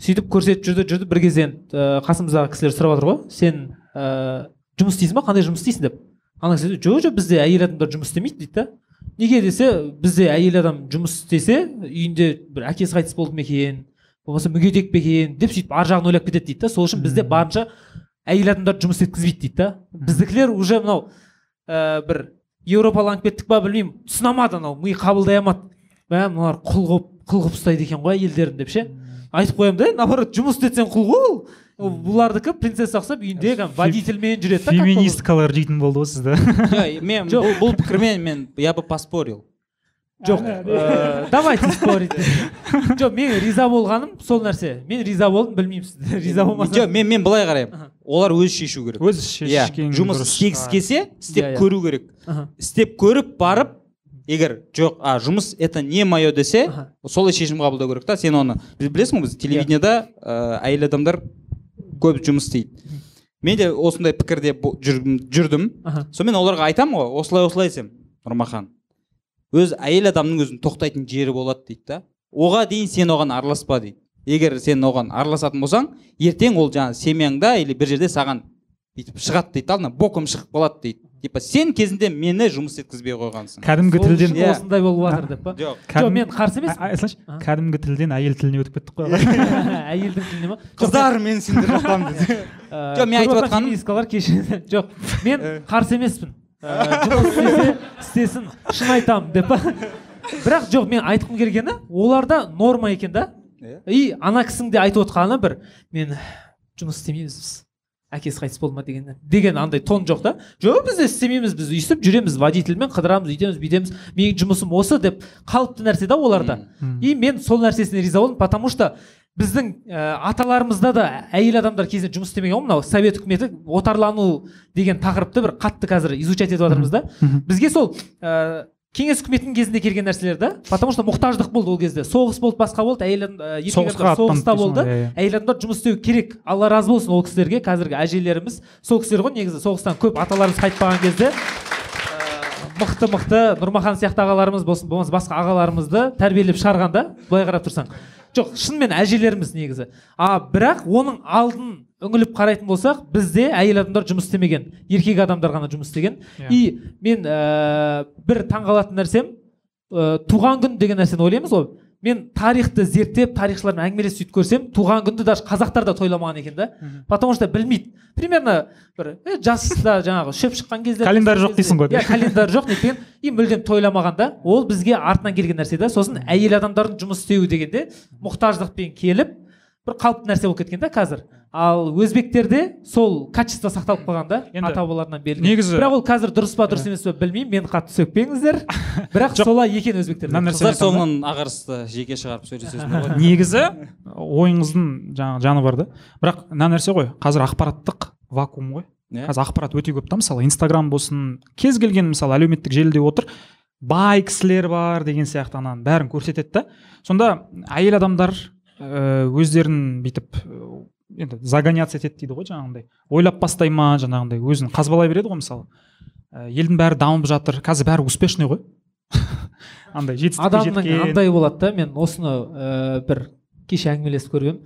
Сөйтіп көрсетіп жүрді жүрді бір кезде ә, қасымыздағы кісілер сұрап жатыр ғой сен ә, жұмыс істейсің ба? Қандай жұмыс істейсің? деп. Ана кісі жоқ жоқ бізде әйел адамдар жұмыс істемейді дейді да. Неге десе бізде әйел адам жұмыс істесе үйінде бір әкесі қайтыс болды ма екен болмаса мүгедек пе екен деп сөйтіп ар жағын ойлап кетеді дейді да. Сол үшін бізде барынша әйел адамдарды жұмыс еткізбейді дейді да. Біздікілер уже мынау ә, бір еуропаланып кеттік па білмеймін. Ұнамады анау ми қабылдай алмады мә мыналар құл қылып құл қылып ұстайды екен ғой әйелдерін деп ше? Айтып қоямын да наоборот жұмыс істетсең құл ғой ол ол бұлардікі принцесса ұқсап үйінде кәдімгі водительмен жүреді да феминисткалар жейтін болды ғой сізді. Жоқ, мен Жоқ. бұл, бұл пікірмен мен я бы поспорил. Жоқ. Ә, давайте спорить. Жоқ мен риза болғаным сол нәрсе. Мен риза болдым білмеймін сіз риза жоқ болмасаңыз мен мен былай қараймын. Олар өзі шешу керек. Өзі иә шешкен жұмыс дұрыс. істегісі келсе істеп Иә, иә. көру керек. Аха. істеп көріп барып егер жоқ а жұмыс это не мое десе Аха. солай шешім қабылдау керек та. Сен оны біз білесің ғой біз телевидениеда ә, әйел адамдар көп жұмыс істейді. Мен де осындай пікірде жүрдім, жүрдім. Аха. сонымен оларға айтамын ғой осылай осылай десем. Нұрмахан өз әйел адамның өзінің тоқтайтын жері болады дейді да. Оға дейін сен оған араласпа дейді. Егер сен оған араласатын болсаң ертең ол жаңағы семьяңда или бір жерде саған бүйтіп шығады дейді алдына боком шығып қалады дейді. Типа сен кезінде мені жұмыс еткізбей қойғансың. Кәдімгі тілден үшін Иә. осындай болып жатыр деп па? Жоқ. Мен қарсы емеспін. Кәдімгі тілден әйел тіліне өтіп кеттік қой әйелдің тіліне ма? Қыздар мен сендер жақтамын деді. Ә, Жоқ, мен айтып жатқаным- жоқ мен қарсы емеспін. Ә, жұмыс істесе істесін шын айтамын деп па? Бірақ жоқ мен айтқым келгені оларда норма екен да. Иә. и ана кісінің де айтып отқаны бір мен жұмыс істемейміз біз. Әкесі қайтыс болды ма деген деген андай тон жоқ та. Жоқ біз істемейміз біз өйстіп жүреміз водительмен қыдырамыз үйтеміз бүйтеміз. Менің жұмысым осы деп қалыпты нәрсе да оларда. И мен сол нәрсесіне риза болдым потому что біздің ә, аталарымызда да әйел адамдар кезінде жұмыс істемеген ғой мынау совет үкіметі отарлану деген тақырыпты бір қатты қазір изучать етіп жатырмыз да. Бізге сол ә, кеңес үкіметінің кезінде келген нәрселер да потому что мұқтаждық болды ол кезде. Соғыс болды басқа болды әйел ә, соғысқа соғыста болды. иә, иә. әйел адамдар жұмыс істеу керек. Алла разы болсын ол кісілерге. Қазіргі әжелеріміз сол кісілер ғой негізі соғыстан көп аталарымыз қайтпаған кезде. Мықты мықты нұрмахан сияқты ағаларымыз болсын болмаса басқа ағаларымызды тәрбиелеп шығарған да. Былай қарап тұрсаң. Жоқ шынымен әжелеріміз негізі. А бірақ оның алдын үңіліп қарайтын болсақ бізде әйел адамдар жұмыс істемеген еркек адамдар ғана жұмыс істеген. Иә. и мен ә, бір таңғалатын нәрсем ә, туған күн деген нәрсені ойлаймыз ғой. Мен тарихты зерттеп тарихшылармен әңгімелесіп сөйтіп көрсем туған күнді даже қазақтар да тойламаған екен да. Потому что білмейді. Примерно бір э, жаста жаңағы шөп шыққан кезде Календарь жоқ дейсің ғой. иә календарь жоқ нетпеген и мүлдем тойламаған да. Ол бізге артынан келген нәрсе да. Сосын әйел адамдардың жұмыс істеуі дегенде мұқтаждықпен келіп бір қалыпты нәрсе болып кеткен да қазір. Ал өзбектерде сол качество сақталып қалған да Енді ата бабаларынан берілген. негізі- бірақ ол қазір дұрыс па дұрыс емес пе білмеймін мені қатты сөкпеңіздер. Бірақ солай екен өзбектерде мына нәрсе қыздар соңынан ағарысты жеке шығарып сөйлесесіңдер ғой негізі ойыңыздың жаңағы жаны бар да. Бірақ мына нәрсе ғой қазір ақпараттық вакуум ғой. Иә. қазір ақпарат өте көп та. Мысалы инстаграм болсын кез келген мысалы әлеуметтік желіде отыр бай кісілер бар деген сияқты ананың бәрін көрсетеді да. Сонда әйел адамдар ә, өздерін бүйтіп енді загоняться етеді дейді ғой жаңағындай. Ойлап бастай ма жаңағындай өзін қазбалай береді ғой мысалы. Ә, елдің бәрі дамып жатыр. Қазір бәрі успешный ғой. Андай жетістікке адамның жеткен. андай болады да мен осыны ә, бір кеше әңгімелесіп едім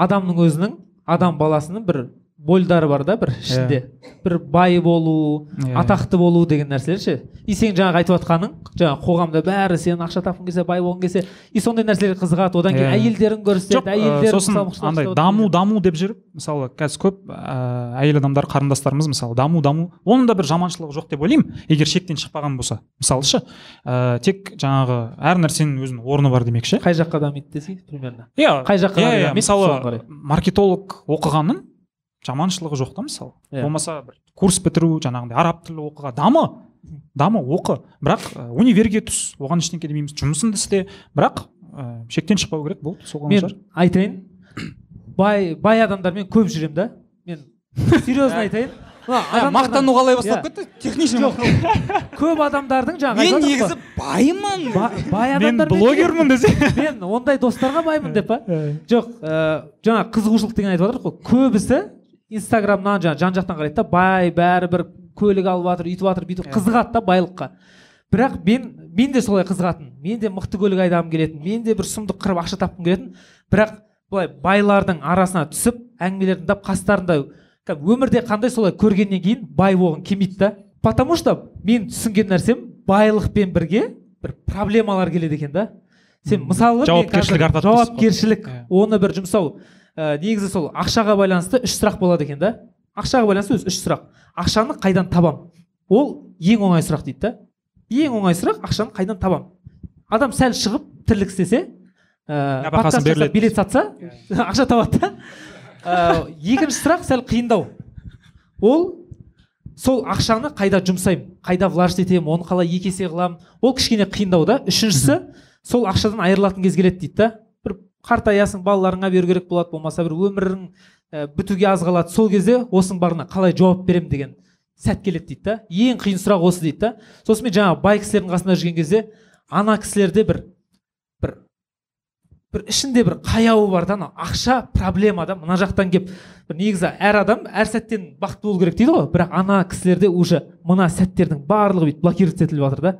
адамның өзінің адам баласының бір больдары бар да бір ішінде. Бір бай болу Иә. атақты болу деген нәрселер ше и сен жаңағы айтып жатқаның жаңағы қоғамда бәрі сен ақша тапқың келсе бай болғың келсе и сондай нәрселерге қызығады. Одан кейін Иә. әйелдерін көрсетеді жоқ ә, әйелдерін сосын андай даму даму деп жүріп мысалы қазір көп ә, әйел адамдар қарындастарымыз мысалы даму даму оның да бір жаманшылығы жоқ деп ойлаймын егер шектен шықпаған болса. Мысалы шы ә, тек жаңағы әр нәрсенің өзінің орны бар демекші. Қай жаққа дамиды десей примерно. Иә. Қай жаққа иә, иә, мысалы маркетолог оқығанның жаманшылығы жоқ та мысалы Иә. болмаса бір курс бітіру жаңағындай араб тілі оқыға дамы дамы оқы. Бірақ ә, универге түс оған ештеңке демейміз. Жұмысыңды істе. Бірақ ә, шектен шықпау керек болды сол мен айтайын. Бай бай адамдармен көп жүремін да. Мен серьезно айтайын. Мына Ә, мақтану қалай басталып Иә. кетті техничный жоқ көп адамдардың жаңағы мен негізі баймын. Бай мен адамдармен блогермін десе мен ондай достарға баймын деп па? Жоқ ә, жаңа қызығушылық деген айтып жатырмық қой. Көбісі инстаграмнан жаңағы жан жақтан қарайды да бай бәрі бір көлік алып жатыр үйтіп жатыр бүйтіп Иә. қызығады да байлыққа. Бірақ мен мен де солай қызығатын мен де мықты көлік айдағым келетін мен де бір сұмдық қырып ақша тапқым келетін. Бірақ былай байлардың арасына түсіп әңгімелерін тыңдап қастарында өмірде қандай солай көргеннен кейін бай болғым келмейді да. Потому что мен түсінген нәрсем байлықпен бірге бір проблемалар келеді екен да. Сен мысалы Жауапкершілік артады жауапкершілік оны бір жұмсау. Ә, негізі сол ақшаға байланысты үш сұрақ болады екен да. Ақшаға байланысты өзі үш сұрақ. Ақшаны қайдан табам? Ол ең оңай сұрақ дейді да. Ең оңай сұрақ ақшаны қайдан табам? Адам сәл шығып тірлік істесе ә, билет сатса ақша табады да. Ә, екінші сұрақ сәл қиындау. Ол сол ақшаны қайда жұмсаймын қайда вложить етемін оны қалай екі есе қыламын? Ол кішкене қиындау да. Үшіншісі сол ақшадан айырылатын кез келеді дейді да. Қартаясың балаларыңа беру керек болады болмаса бір өмірің ә, бітуге аз қалады. Сол кезде осының барына қалай жауап беремін деген сәт келеді дейді да. Ең қиын сұрақ осы дейді да. Сосын мен жаңағы бай кісілердің қасында жүрген кезде ана кісілерде бір бір бір ішінде бір қаяуы бар да анау. Ақша проблема да мына жақтан келіп. Негізі әр адам әр сәттен бақытты болу керек дейді ғой. Бірақ ана кісілерде уже мына сәттердің барлығы бүйтіп блокировать етіліп жатыр да.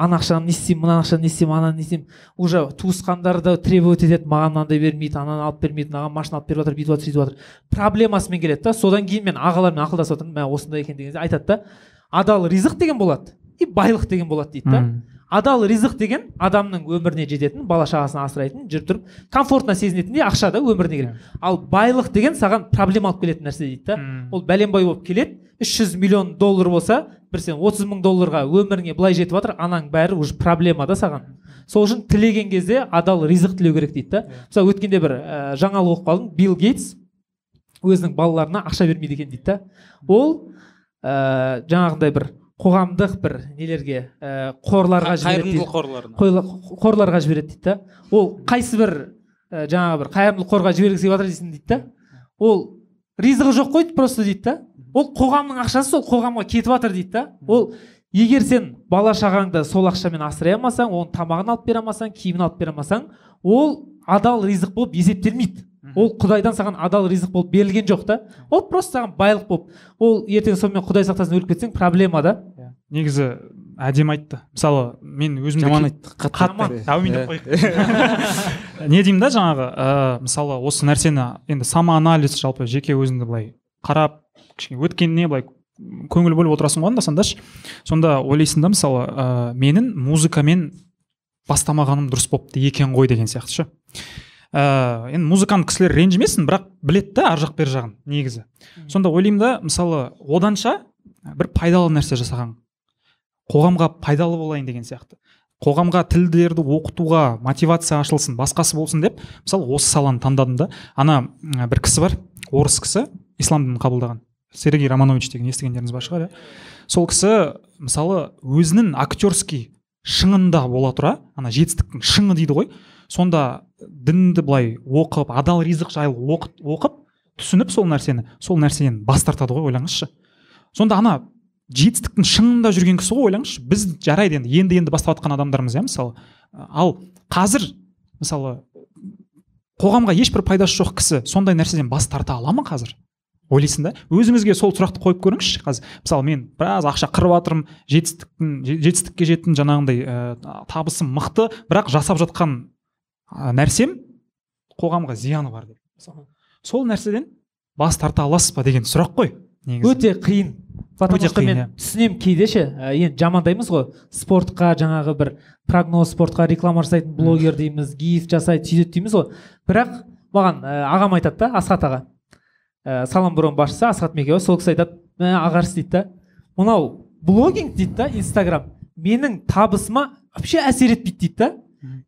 Ана ақшаны не істеймін мына ақшаны не істеймін ананы не істеймін уже туысқандары да требовать етеді маған мынандай бермейді ананы алып бермейді мынаған машина алып беріп жатыр бүйтіп жатыр сөйтіп жатыр. Проблемасымен келеді да. Содан кейін мен ағалармен ақылдасып отырмын мә осындай екен деген. Кезде айтады да адал ризық деген болады и байлық деген болады дейді да. Адал ризық деген адамның өміріне жететін бала шағасын асырайтын жүріп тұрып комфортно сезінетіндей ақша да өміріне келеді ал байлық деген саған проблема алып келетін нәрсе дейді да. Ол бәленбай болып келеді үш жүз миллион доллар болса бір сен отыз мың долларға өміріңе былай жетіп жатыр ананың бәрі уже проблема да саған. Сол үшін тілеген кезде адал ризық тілеу керек дейді да. Мысалы өткенде бір ә, жаңалық оқып қалдым билл гейтс өзінің балаларына ақша бермейді екен дейді да. Ол ә, жаңағындай бір қоғамдық бір нелерге ә, қорларға қайырымдылық қорларына? Қорларға жібереді дейді да. Ол қайсы бір ә, жаңағы бір қайырымдылық қорға жібергісі келіп жатыр дейсің дейді да. Ол ризығы жоқ қой просто дейді да. Ол қоғамның ақшасы сол қоғамға кетіп жатыр дейді да. Ол егер сен бала шағаңды сол ақшамен асырай алмасаң оның тамағын алып бере алмасаң киімін алып бере алмасаң ол адал ризық болып есептелмейді. Ол құдайдан саған адал ризық болып берілген жоқ та. Ол просто саған байлық болып. Ол ертең сонымен құдай сақтасын өліп кетсең проблема да. Негізі әдемі айтты. Мысалы мен өзім жаман айтты Жаман. әумин деп қояйық не деймін да жаңағы ә, мысалы осы нәрсені енді самоанализ жалпы жеке өзіңді былай қарап кішкене өткеніне былай көңіл бөліп отырасың ғой анда сандашы сонда ойлайсың да мысалы ә, менің музыкамен бастамағаным дұрыс болыпты екен ғой деген сияқты ше ә, енді музыкант кісілер ренжімесін бірақ біледі да ар жақ бер жағын негізі. Сонда ойлаймын да мысалы оданша бір пайдалы нәрсе жасаған. Қоғамға пайдалы болайын деген сияқты. Қоғамға тілдерді оқытуға мотивация ашылсын басқасы болсын деп мысалы осы саланы таңдадым да ана бір кісі бар орыс кісі ислам дінін қабылдаған. Сергей романович деген естігендеріңіз бар шығар иә. Сол кісі мысалы өзінің актерский шыңында бола тұра ана жетістіктің шыңы дейді ғой. Сонда дінді былай оқып адал ризық жайлы оқып түсініп сол нәрсені сол нәрседен бас тартады ғой ойлаңызшы. Сонда ана жетістіктің шыңында жүрген кісі ғой ойлаңызшы. Біз жарайды енді енді енді бастап жатқан адамдармыз иә мысалы. Ал қазір мысалы қоғамға ешбір пайдасы жоқ кісі сондай нәрседен бас тарта ала ма қазір? Ойлайсың да? Өзіңізге сол сұрақты қойып көріңізші қазір. Мысалы мен біраз ақша қырып жатырмын жетістіктің же- жетістікке жеттім жаңағындай ә, табысым мықты бірақ жасап жатқан ә, нәрсем қоғамға зияны бар деп. Сол нәрседен бас тарта аласыз ба деген сұрақ қой негізі. Өте қиын. Потому что қиын, мен түсінемін кейде ше ә, енді жамандаймыз ғой. Спортқа жаңағы бір прогноз спортқа реклама жасайтын блогер дейміз гиф жасайды сөйтеді дейміз ғой. Бірақ маған ә, ағам айтады да асхат аға. Ә, салам бұрын басшысы асхат мекеба сол кісі айтады мә ағарыс дейді да. Мынау блогинг дейді да инстаграм. Менің табысыма вообще әсер етпейді дейді да.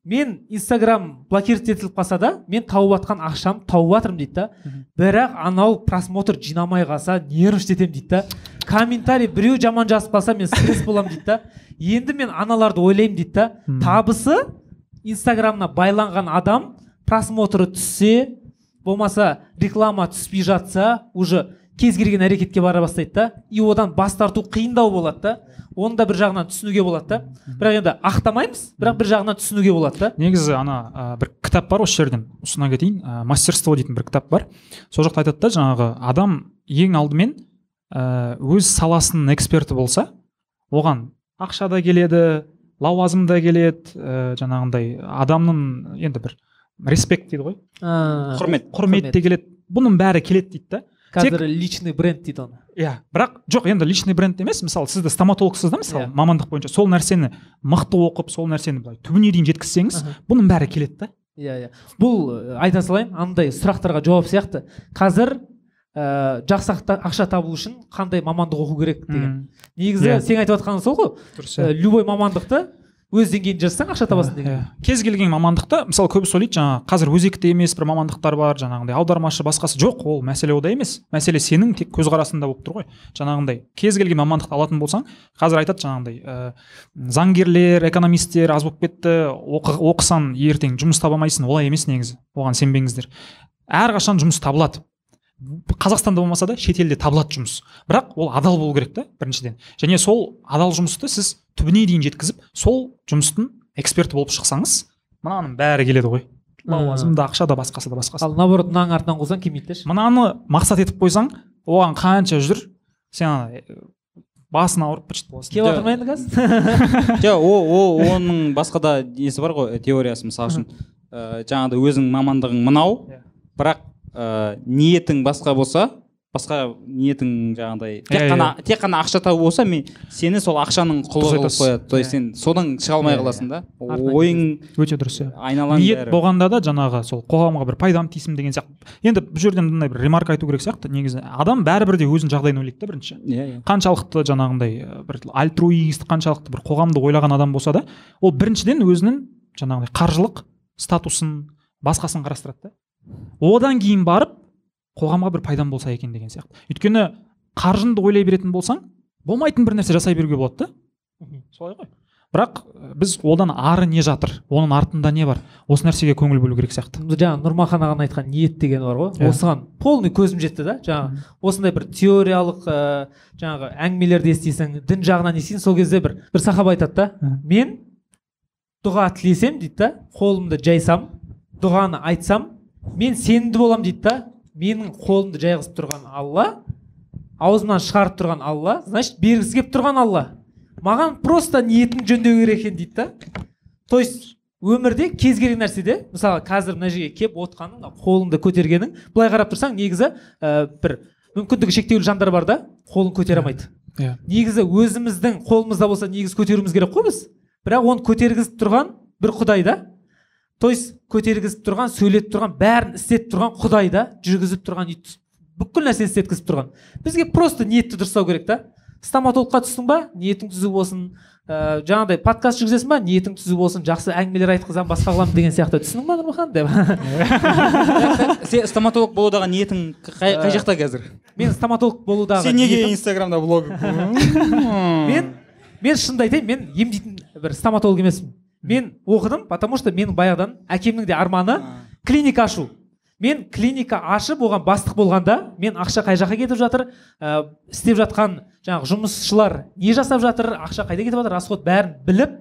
Мен инстаграм блокировать етіліп қалса да мен тауып жатқан ақшамды тауып жатырмын дейді да. Бірақ анау просмотр жинамай қалса нервничать дейді да. Комментарий біреу жаман жазып қалса мен стресс боламын дейді да. Енді мен аналарды ойлаймын дейді да. Табысы инстаграмына байланған адам просмотры түссе болмаса реклама түспей жатса уже кез келген әрекетке бара бастайды да. И одан бас тарту қиындау болады да. Оны да бір жағынан түсінуге болады да. Бірақ енді ақтамаймыз бірақ бір жағынан түсінуге болады да. Негізі ана ә, бір кітап бар осы жерден ұсына кетейін. Ә, мастерство дейтін бір кітап бар. Сол жақта айтады да жаңағы адам ең алдымен ә, өз саласының эксперті болса оған ақша да келеді лауазым да келеді ә, жаңағындай адамның енді бір респект дейді ғой. Құрмет. Құрмет те келеді. Бұның бәрі келеді дейді да. Қазір личный бренд дейді оны. Иә бірақ жоқ енді личный бренд емес мысалы сізді стоматологсыз да мысалы Иә. мамандық бойынша. Сол нәрсені мықты оқып сол нәрсені былай түбіне дейін жеткізсеңіз бұның бәрі келеді да. Иә иә. Бұл айта салайын андай сұрақтарға жауап сияқты. Қазір ә, жақсы ақша табу үшін қандай мамандық оқу керек деген. Негізі Иә. сен айтып жатқаның сол ғой. Дұрыс ә, любой мамандықты өз деңгейінде жасасаң ақша табасың Иә, деген. иә. кез келген мамандықта мысалы көбісі ойлайды жаңағы қазір өзекті емес бір мамандықтар бар жаңағындай аудармашы басқасы жоқ ол мәселе ода емес. Мәселе сенің тек көзқарасыңда болып тұр ғой. Жаңағындай кез келген мамандықты алатын болсаң қазір айтады жаңағындай ә, заңгерлер экономисттер аз болып кетті оқы, оқысаң ертең жұмыс таба алмайсың олай емес негізі оған сенбеңіздер әрқашан жұмыс табылады. Қазақстанда болмаса да шетелде табылады жұмыс. Бірақ ол адал болу керек та біріншіден. Және сол адал жұмысты сіз түбіне дейін жеткізіп сол жұмыстың эксперті болып шықсаңыз мынаның бәрі келеді ғой. Лауазым да ақша да басқасы да басқасы ал наоборот мынаның артынан қусаң келмейді мынаны мақсат етіп қойсаң оған қанша жүр сен ана, э, басын ауырып быт боласың. Келіп жатыр ма енді қазір. Жоқ о о оның басқа да несі бар ғой теориясы мысалы үшін. Ә, жаңағыдай өзің мамандығың мынау Иә. бірақ ә, ниетің басқа болса басқа ниетің жаңағыдай Иә, тек қана тек қана ақша табу болса мен сені сол ақшаның құлы қылып қояды. То есть Иә. сен содан шыға алмай Иә, қаласың да. Ойың өте дұрыс иә. айналаң ниет болғанда да жаңағы сол қоғамға бір пайдам тисін деген сияқты. Енді бұл жерден мындай бір ремарк айту керек сияқты. Негізі адам бәрібір де өзінің жағдайын ойлайды да бірінші. Иә иә. Қаншалықты жаңағындай ә, бір альтруист қаншалықты бір қоғамды ойлаған адам болса да ол біріншіден өзінің жаңағыдай қаржылық статусын басқасын қарастырады да. Одан кейін барып қоғамға бір пайдам болса екен деген сияқты. Өйткені қаржыңды ойлай беретін болсаң болмайтын бір нәрсе жасай беруге болады да. Солай ғой. Бірақ біз одан ары не жатыр оның артында не бар осы нәрсеге көңіл бөлу керек сияқты. Жаңағы нұрмахан ағаның айтқан ниет дегені бар ғой. Иә. осыған полный көзім жетті да жаңағы. Осындай бір теориялық ә, жаңағы әңгімелерді естисің дін жағынан естисің сол кезде бір бір сахаба айтады да. Мен дұға тілесем дейді да қолымды жайсам дұғаны айтсам мен сенімді боламын дейді да. Менің қолымды жайғызып тұрған алла аузымнан шығарып тұрған алла значит бергісі келіп тұрған алла маған просто ниетің жөндеу керек екен дейді да. То есть өмірде кез келген нәрседе мысалы қазір мына жерге келіп отқаның қолыңды көтергенің былай қарап тұрсаң негізі ә, бір мүмкіндігі шектеулі жандар бар да қолын көтере алмайды. Иә. Негізі өзіміздің қолымызда болса негізі көтеруіміз керек қой біз. Бірақ оны көтергізіп тұрған бір құдай да. То есть көтергізіп тұрған сөйлетіп тұрған бәрін істетіп тұрған құдай да жүргізіп тұрған бүкіл нәрсені істеткізіп тұрған. Бізге просто ниетті дұрыстау керек та. Стоматологқа түстің ба? Ниетің түзу болсын. Ә, жаңағыдай подкаст жүргізесің ба? Ниетің түзу болсын. Жақсы әңгімелер айтқызамын басқа қыламын деген сияқты. Түсіндің ба нұрмахан деп. Сен стоматолог болудағы ниетің қай, қай жақта қазір? мен стоматолог болудағы сен неге инстаграмда блог мен мен шынымды айтайын мен емдейтін бір стоматолог емеспін. Мен оқыдым потому что менің баяғыдан әкемнің де арманы клиника ашу. Мен клиника ашып оған бастық болғанда мен ақша қай жаққа кетіп жатыр ә, істеп жатқан жаңағы жұмысшылар не жасап жатыр ақша қайда кетіп жатыр расход бәрін біліп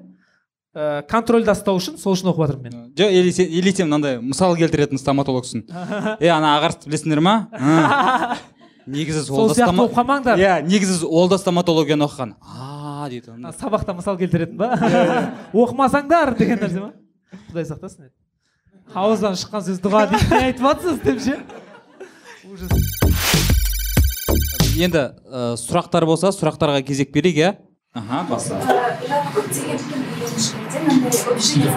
ә, контрольда ұстау үшін сол үшін оқып жатырмын мен. Жоқ или сен или сен мынандай мысал келтіретін стоматологсың е ана ағарысты білесіңдер ма? Негізі сол сияқты болып қалмаңдар иә негізі ол да стоматологияны оқыған. А дейді А, сабақта мысал келтіретін ба? Оқымасаңдар деген нәрсе ма? Құдай сақтасын ауыздан шыққан сөз дұға дейді не айтып жатсыз деп ше? Ужас. Енді сұрақтар болса сұрақтарға кезек берейік иә? Аха баста көптеген общение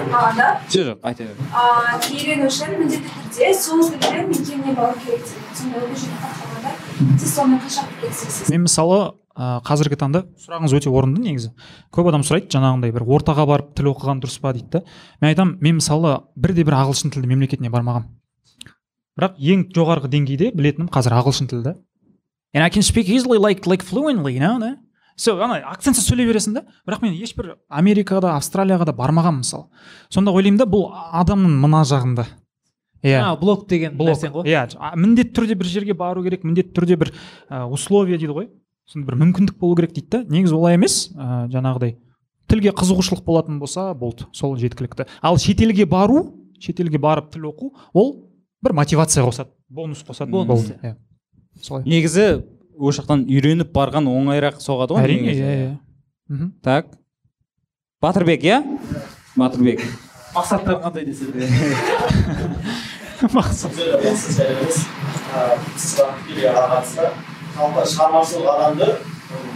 жоқ жоқ айта бер а, үйренуші міндетті түрде сол тілді мекеніне бару керек деген қалғанда сіз сонымен келісесіз мен мысалы ә, қазіргі таңда сұрағыңыз өте орынды негізі. Көп адам сұрайды жаңағындай бір ортаға барып тіл оқыған дұрыс па дейді да. Мен айтамын мен мысалы бірде бір ағылшын тілді мемлекетіне бармағанмын бірақ ең жоғарғы деңгейде білетінім қазір ағылшын тілі да. And I can speak easily like like fluently you know да? Все ана акцентсіз сөйлей бересің да? Бірақ мен ешбір америкада австралияға да бармағанмын мысалы. Сонда ойлаймын да бұл адамның мына жағында. Иә. А блог деген блок нәрсең ғой? Иә міндетті түрде бір жерге бару керек міндетті түрде бір ә, условия дейді ғой. Сондай бір мүмкіндік болу керек дейді да. Негізі олай емес ә, жаңағыдай тілге қызығушылық болатын болса болды сол жеткілікті. Ал шетелге бару шетелге барып тіл оқу ол бір мотивация қосады бонус қосады. Бонус, иә. солай. Негізі ол жақтан үйреніп барған оңайырақ соғады ғой әрине иә иә. Так. Батырбек иә? Батырбек. Мақсаттарың қандай десе осы сәлеміз сұрақ тікелей қатысты жалпы шығармашылық адамды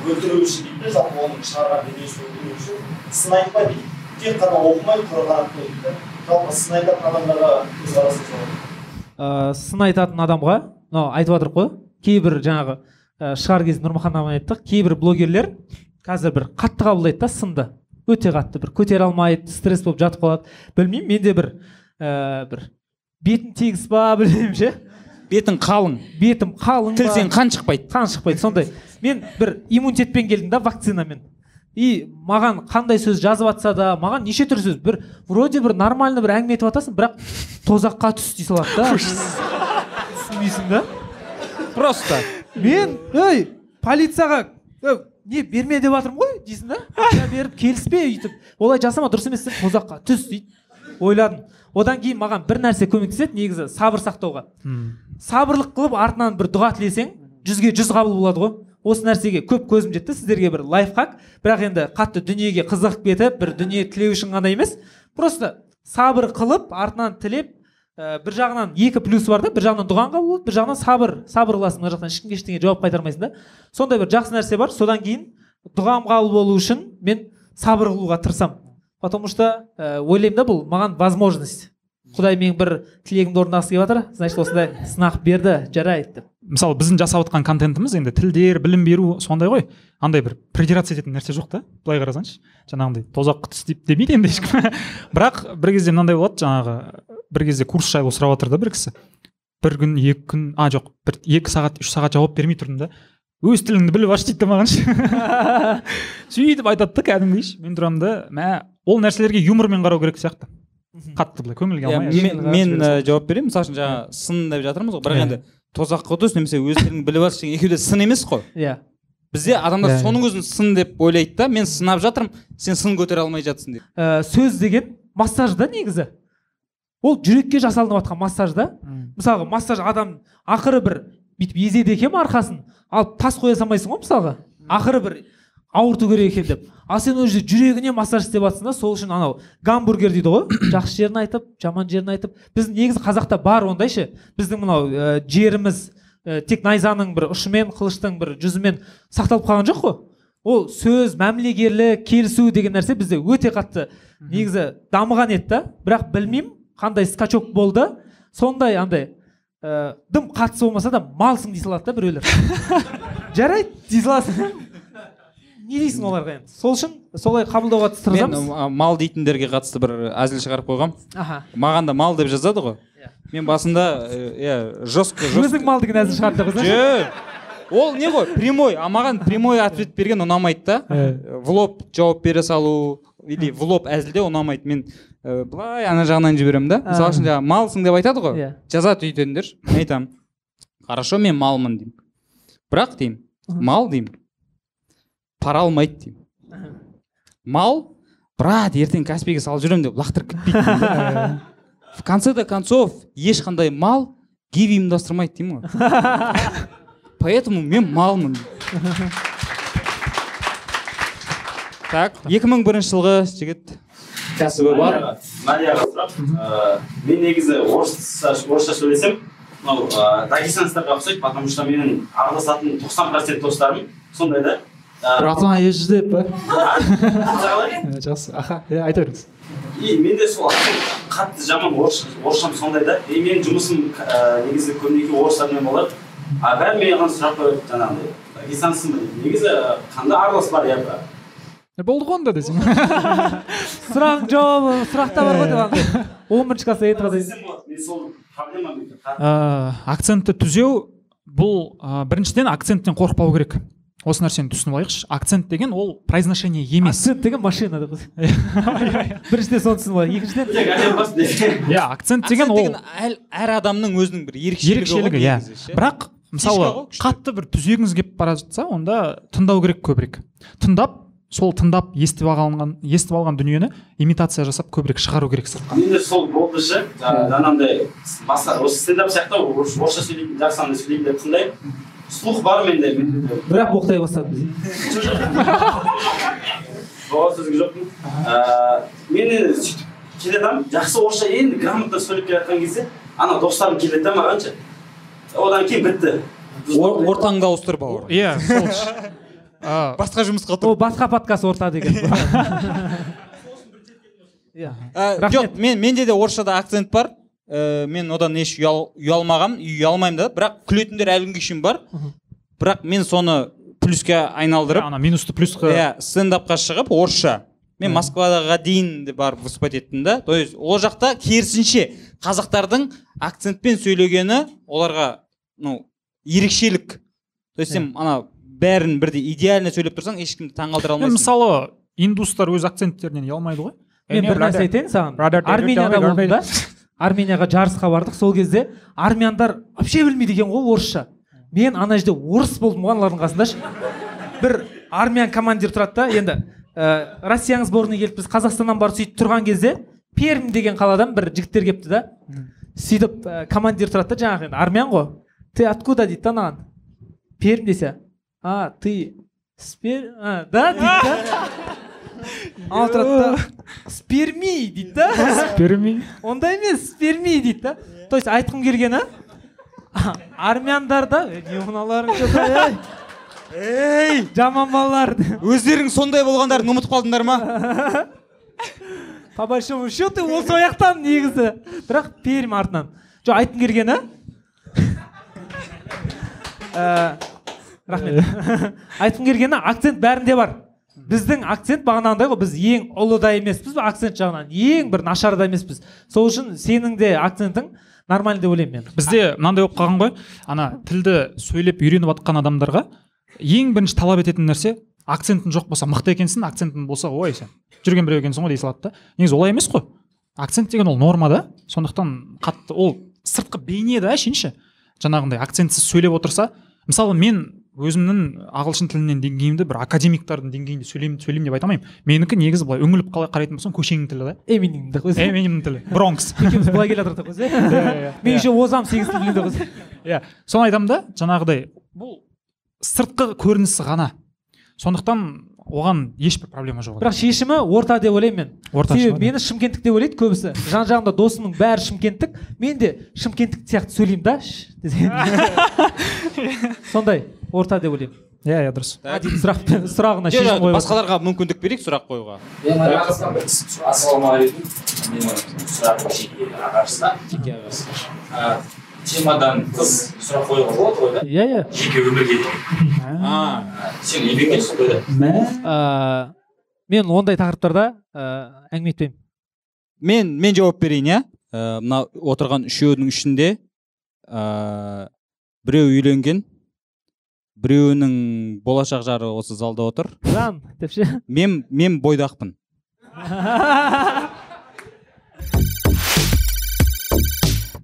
өлтіру үшін дейді да жалпы оның шығарған дүниесін өлтіру үшін сын айтпа дейді. Тек қана оқымай құр ғана дейді да жалпы сын айтатын адамдарға көзқарасыңыз қалай? Сын айтатын адамға мынау айтып жатырмық қой. Кейбір жаңағы ә, шығар кезде нұрмахан ағамен айттық. Кейбір блогерлер қазір бір қатты қабылдайды да сынды. Өте қатты бір көтере алмайды стресс болып жатып қалады. Білмеймін менде бір ә, бір бетім тегіс па білмеймін ше. Бетің қалың. Бетім қалың ба? Тілсең қан шықпайды. Қан шықпайды сондай. Мен бір иммунитетпен келдім да вакцинамен. И маған қандай сөз жазып жатса да маған неше түрлі сөз бір вроде бір нормально бір әңгіме айтып жатасың бірақ тозаққа түс дей салады да. Түсінбейсің да. Просто. Мен ей полицияға «Өй, не берме деп жатырмын ғой дейсің да? Беріп келіспе өйтіп. Олай жасама дұрыс емес сен тозаққа түс дейді. Ойладым. Одан кейін маған бір нәрсе көмектеседі негізі сабыр сақтауға. Сабырлық қылып артынан бір дұға тілесең жүзге жүз қабыл болады ғой. Осы нәрсеге көп көзім жетті сіздерге бір лайфхак. Бірақ енді қатты дүниеге қызығып кетіп бір дүние тілеу үшін ғана емес. Просто сабыр қылып артынан тілеп ә, бір жағынан екі плюс бар да бір жағынан дұғаң қабыл болады бір жағынан сабыр сабыр қыласың мына жақтан. Ешкімге ештеңе жауап қайтармайсың да. Сондай бір жақсы нәрсе бар. Содан кейін дұғам қабыл болу үшін мен сабыр қылуға тырысамын. Потому что ә, ойлаймын да бұл маған возможность. Құдай менің бір тілегімді орындағысы келіп жатыр. Значит осындай сынақ берді жарайды деп. Мысалы біздің жасап отқан контентіміз енді тілдер білім беру сондай ғой. Андай бір придираться ететін нәрсе жоқ та. Былай қарасаңшы жаңағындай тозаққа түс деп демейді енді ешкім. Бірақ бір кезде мынандай болады жаңағы бір кезде курс жайлы сұрап жатыр да бір кісі. Бір күн екі күн а жоқ бір екі сағат үш сағат жауап бермей тұрдым да. Өз тіліңді біліп аш дейді да маған. Ше сөйтіп айтады да кәдімгідей ше мен тұрамын да мә ол нәрселерге юмормен қарау керек сияқты. Қатты былай көңілге Иә, алмай мен, мен ә, жауап берейін. Мысалы үшін жаңағы сын деп жатырмыз ғой. Бірақ Иә. енді тозаққа түс немесе өз тіліңді біліп алшы деген екеуі де сын емес қой. Иә. Бізде адамдар Иә. соның өзін сын деп ойлайды да. Мен сынап жатырмын сен сын көтере алмай жатсың деп. Ә, сөз деген массаж да негізі. Ол жүрекке жасалынып жатқан массаж да. Мысалға массаж адам ақыры бір бүйтіп езеді екен арқасын алып тас қоя салмайсың ғой мысалға. Ақыры бір ауырту керек екен деп. Ал сен ол жерде жүрегіне массаж істеп жатрсың да сол үшін анау гамбургер дейді ғой. Жақсы жерін айтып жаман жерін айтып. Біздің негізі қазақта бар ондай ше біздің мынау ә, жеріміз ә, тек найзаның бір ұшымен қылыштың бір жүзімен сақталып қалған жоқ қой. Ол сөз мәмілегерлік келісу деген нәрсе бізде өте қатты негізі дамыған еді да. Бірақ білмеймін қандай скачок болды сондай андай ә, дым қатысы болмаса да малсың дей салады да біреулер. Жарайды дей саласың не дейсің оларға енді? Сол үшін солай қабылдауға мен тырысамыз ә, мал дейтіндерге қатысты бір әзіл шығарып қойғам. Аха. Маған да мал деп жазады ғой. Иә. мен басында иә жестко өзің мал деген әзіл шығарды деп жоқ. Ол не ғой прямой. А маған прямой ответ берген ұнамайды да. Э. в лоб жауап бере салу или в лоб әзілдеу ұнамайды. Мен ә, былай ана жағынан жіберемін да. Мысалы үшін жаңағы малсың деп айтады ғой. Иә. жазады өйтетіндер мен айтамын хорошо мен малмын деймін. Бірақ деймін. Мал деймін. Пара алмайды деймін. Мал брат ертең каспийге салып жүремін деп лақтырып кетпейді в конце до концов ешқандай мал гиви ұйымдастырмайды деймін ғой. Поэтому мен малмын. так. 2001 жылғы жігіт. Кәсібі бар. Марияға сұрақ мен негізі орысша орысша сөйлесем мынау дагестанецтарға ұқсайды потому что менің араласатын тоқсан процент достарым сондай да. Братан еш деп па? Қалай? жақсы. Аха иә айта беріңіз. И менде сол қатты жаман орыс орысшам сондай да. И менің жұмысым негізі көбінесе орыстармен болады а бәрі маған сұрақ қояды жаңағыдай дагестанецсың ба дейді негізі қандай аралас бар иә болды ғой онда десең. Сұрағың жауабы сұрақта бар ғой деп он бірінші класста десем ә, акцентті түзеу бұл ә, біріншіден акценттен қорықпау керек. Осы нәрсені түсініп алайықшы. Акцент деген ол произношение емес. Акцент деген машина деп біріншіден соны түсініп алайық. Екіншіден иә акцент деген ол әр, адамның өзінің бір ерекшелігі ерекшелігі иә. бірақ мысалы қатты бір түзегіңіз келіп бара жатса онда тыңдау керек көбірек. Тыңдап сол тыңдап естіп алған естіп алған дүниені имитация жасап көбірек шығару керек сыртқа. Менде сол болды ше жаңағындай басқа осы стендап сияқты орыс- орысша сөйлейтін жақсы деп тыңдаймын. Слух бар менде бірақ боқтай бастады оған сөзге жоқпын. Мен енді сөйтіп келе жатамын жақсы орысша енді грамотно сөйлеп келе жатқан кезде ана достарым келеді да маған ше. Одан кейін бітті. Ор- ортаңды ауыстыр бауыр иә басқа жұмысқа ол басқа подкаст орта деген. Иә. Рахмет. жоқ мен менде де орысшада акцент бар. Ә, мен одан еш ұял, ұялмағанмын ұялмаймын да. Бірақ күлетіндер әлі күнге шейін бар бірақ мен соны плюске айналдырып ана минусты плюсқа. иә стендапқа шығып орысша. Мен москваға дейін де барып выступать еттім да. То есть ол жақта керісінше қазақтардың акцентпен сөйлегені оларға ну ерекшелік. То есть сен ана бәрін бірдей идеально сөйлеп тұрсаң ешкімді таңғалдыра алмайсың. мысалы индустар өз акценттерінен ұялмайды ғой. Мен бір нәрсе айтайын саған. Арменияда болдым да. Арменияға жарысқа бардық сол кезде. Армяндар вообще білмейді екен ғой орысша. Мен ана жерде орыс болдым ғой аналардың қасында ше. Бір армян командир тұрады да енді ә, россияның сборной келіп біз қазақстаннан барып сөйтіп тұрған кезде пермь деген қаладан бір жігіттер келіпті да. Сөйтіп ә, командир тұрады да жаңағы енді армян ғой ты откуда? дейді да анаған пермь десе. А ты спер а, да дейді да? Анау тұрады да? С перми дейді да перми ондай емес бермей дейді да то есть айтқым келгені армяндарда «Е, не мыналарың что ей жаман балалар. Өздерің сондай болғандарын ұмытып қалдыңдар ма? По большому счету ол сол жақтан негізі. Бірақ пермь артынан. Жоқ айтқым келгені рахмет. Айтқым келгені акцент бәрінде бар. Біздің акцент бағанағындай ғой біз ең ұлы да емеспіз акцент жағынан ең бір нашар да емеспіз. Сол үшін сенің де акцентің нормальный деп ойлаймын мен. Бізде мынандай болып қалған ғой. Ана тілді сөйлеп үйреніп жатқан адамдарға ең бірінші талап ететін нәрсе акцентің жоқ болса мықты екенсің акцентің болса ой сен жүрген біреу екенсің ғой дей салады да. Негізі олай емес қой. Акцент деген ол норма да. Сондықтан қатты ол сыртқы бейне да әшейінші жаңағындай акцентсіз сөйлеп отырса мысалы мен өзімнің ағылшын тілінен деңгейімді бір академиктардың деңгейінде сөйлеймін сөйлеймін деп айта алмаймын. Менікі негізі былай үңіліп қалай қарайтын болсам көшенің тілі да. Эминемнің тілі. Бронкс. Екеуміз былай келе жатырмық қойса иә. мен еще озам сегіз тіл білемін деп иә. Соны айтамын да жаңағыдай бұл сыртқы көрінісі ғана. Сондықтан оған ешбір проблема жоқ. Бірақ шешімі орта деп ойлаймын мен. Орта себебі мені шымкенттік деп ойлайды көбісі. Жан жағымда досымның бәрі шымкенттік. Мен де шымкенттік сияқты сөйлеймін да. Сондай. Орта деп ойлаймын. Иә иә дұрыс. Адил сұрақ сұрағына шешім қойып отыр. басқаларға мүмкіндік берейік сұрақ қоюға? Ассалаумағалейкум. Менің сұрағым жеке жеке темадан тыс сұрақ қоюға болады ғой да? Иә иә. Жеке өмірге а. Сен үйленгенсің ғой да. Мен ондай тақырыптарда әңгіме етпеймін мен мен жауап берейін иә? Ә, мына отырған үшеудің ішінде ә, біреу үйленген біреуінің болашақ жары осы залда отыр. Жан деп ше мен мен бойдақпын.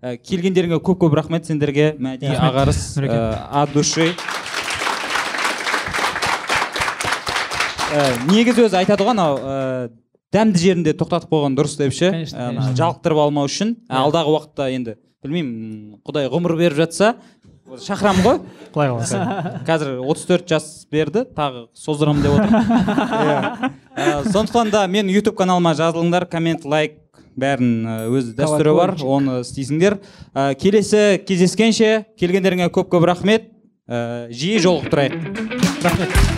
Ә, келгендеріңе көп көп рахмет сендерге мәди ағарыс ә, от души. Ә, негізі өзі айтады ғой анау ә, дәмді жерінде тоқтатып қойған дұрыс деп ше Ә, жалықтырып алмау үшін. Ә, алдағы уақытта енді білмеймін құдай ғұмыр беріп жатса шақырамын ғой. Құдай қаласа. Қазір 34 жас берді тағы создырамын деп отыр. Иә. Ә, сондықтан да мен YouTube каналыма жазылыңдар коммент лайк бәрін өз дәстүрі бар оны істейсіңдер. Ә, келесі кездескенше келгендеріңе көп көп рахмет. Ә, жиі жолықтырайық. Рахмет.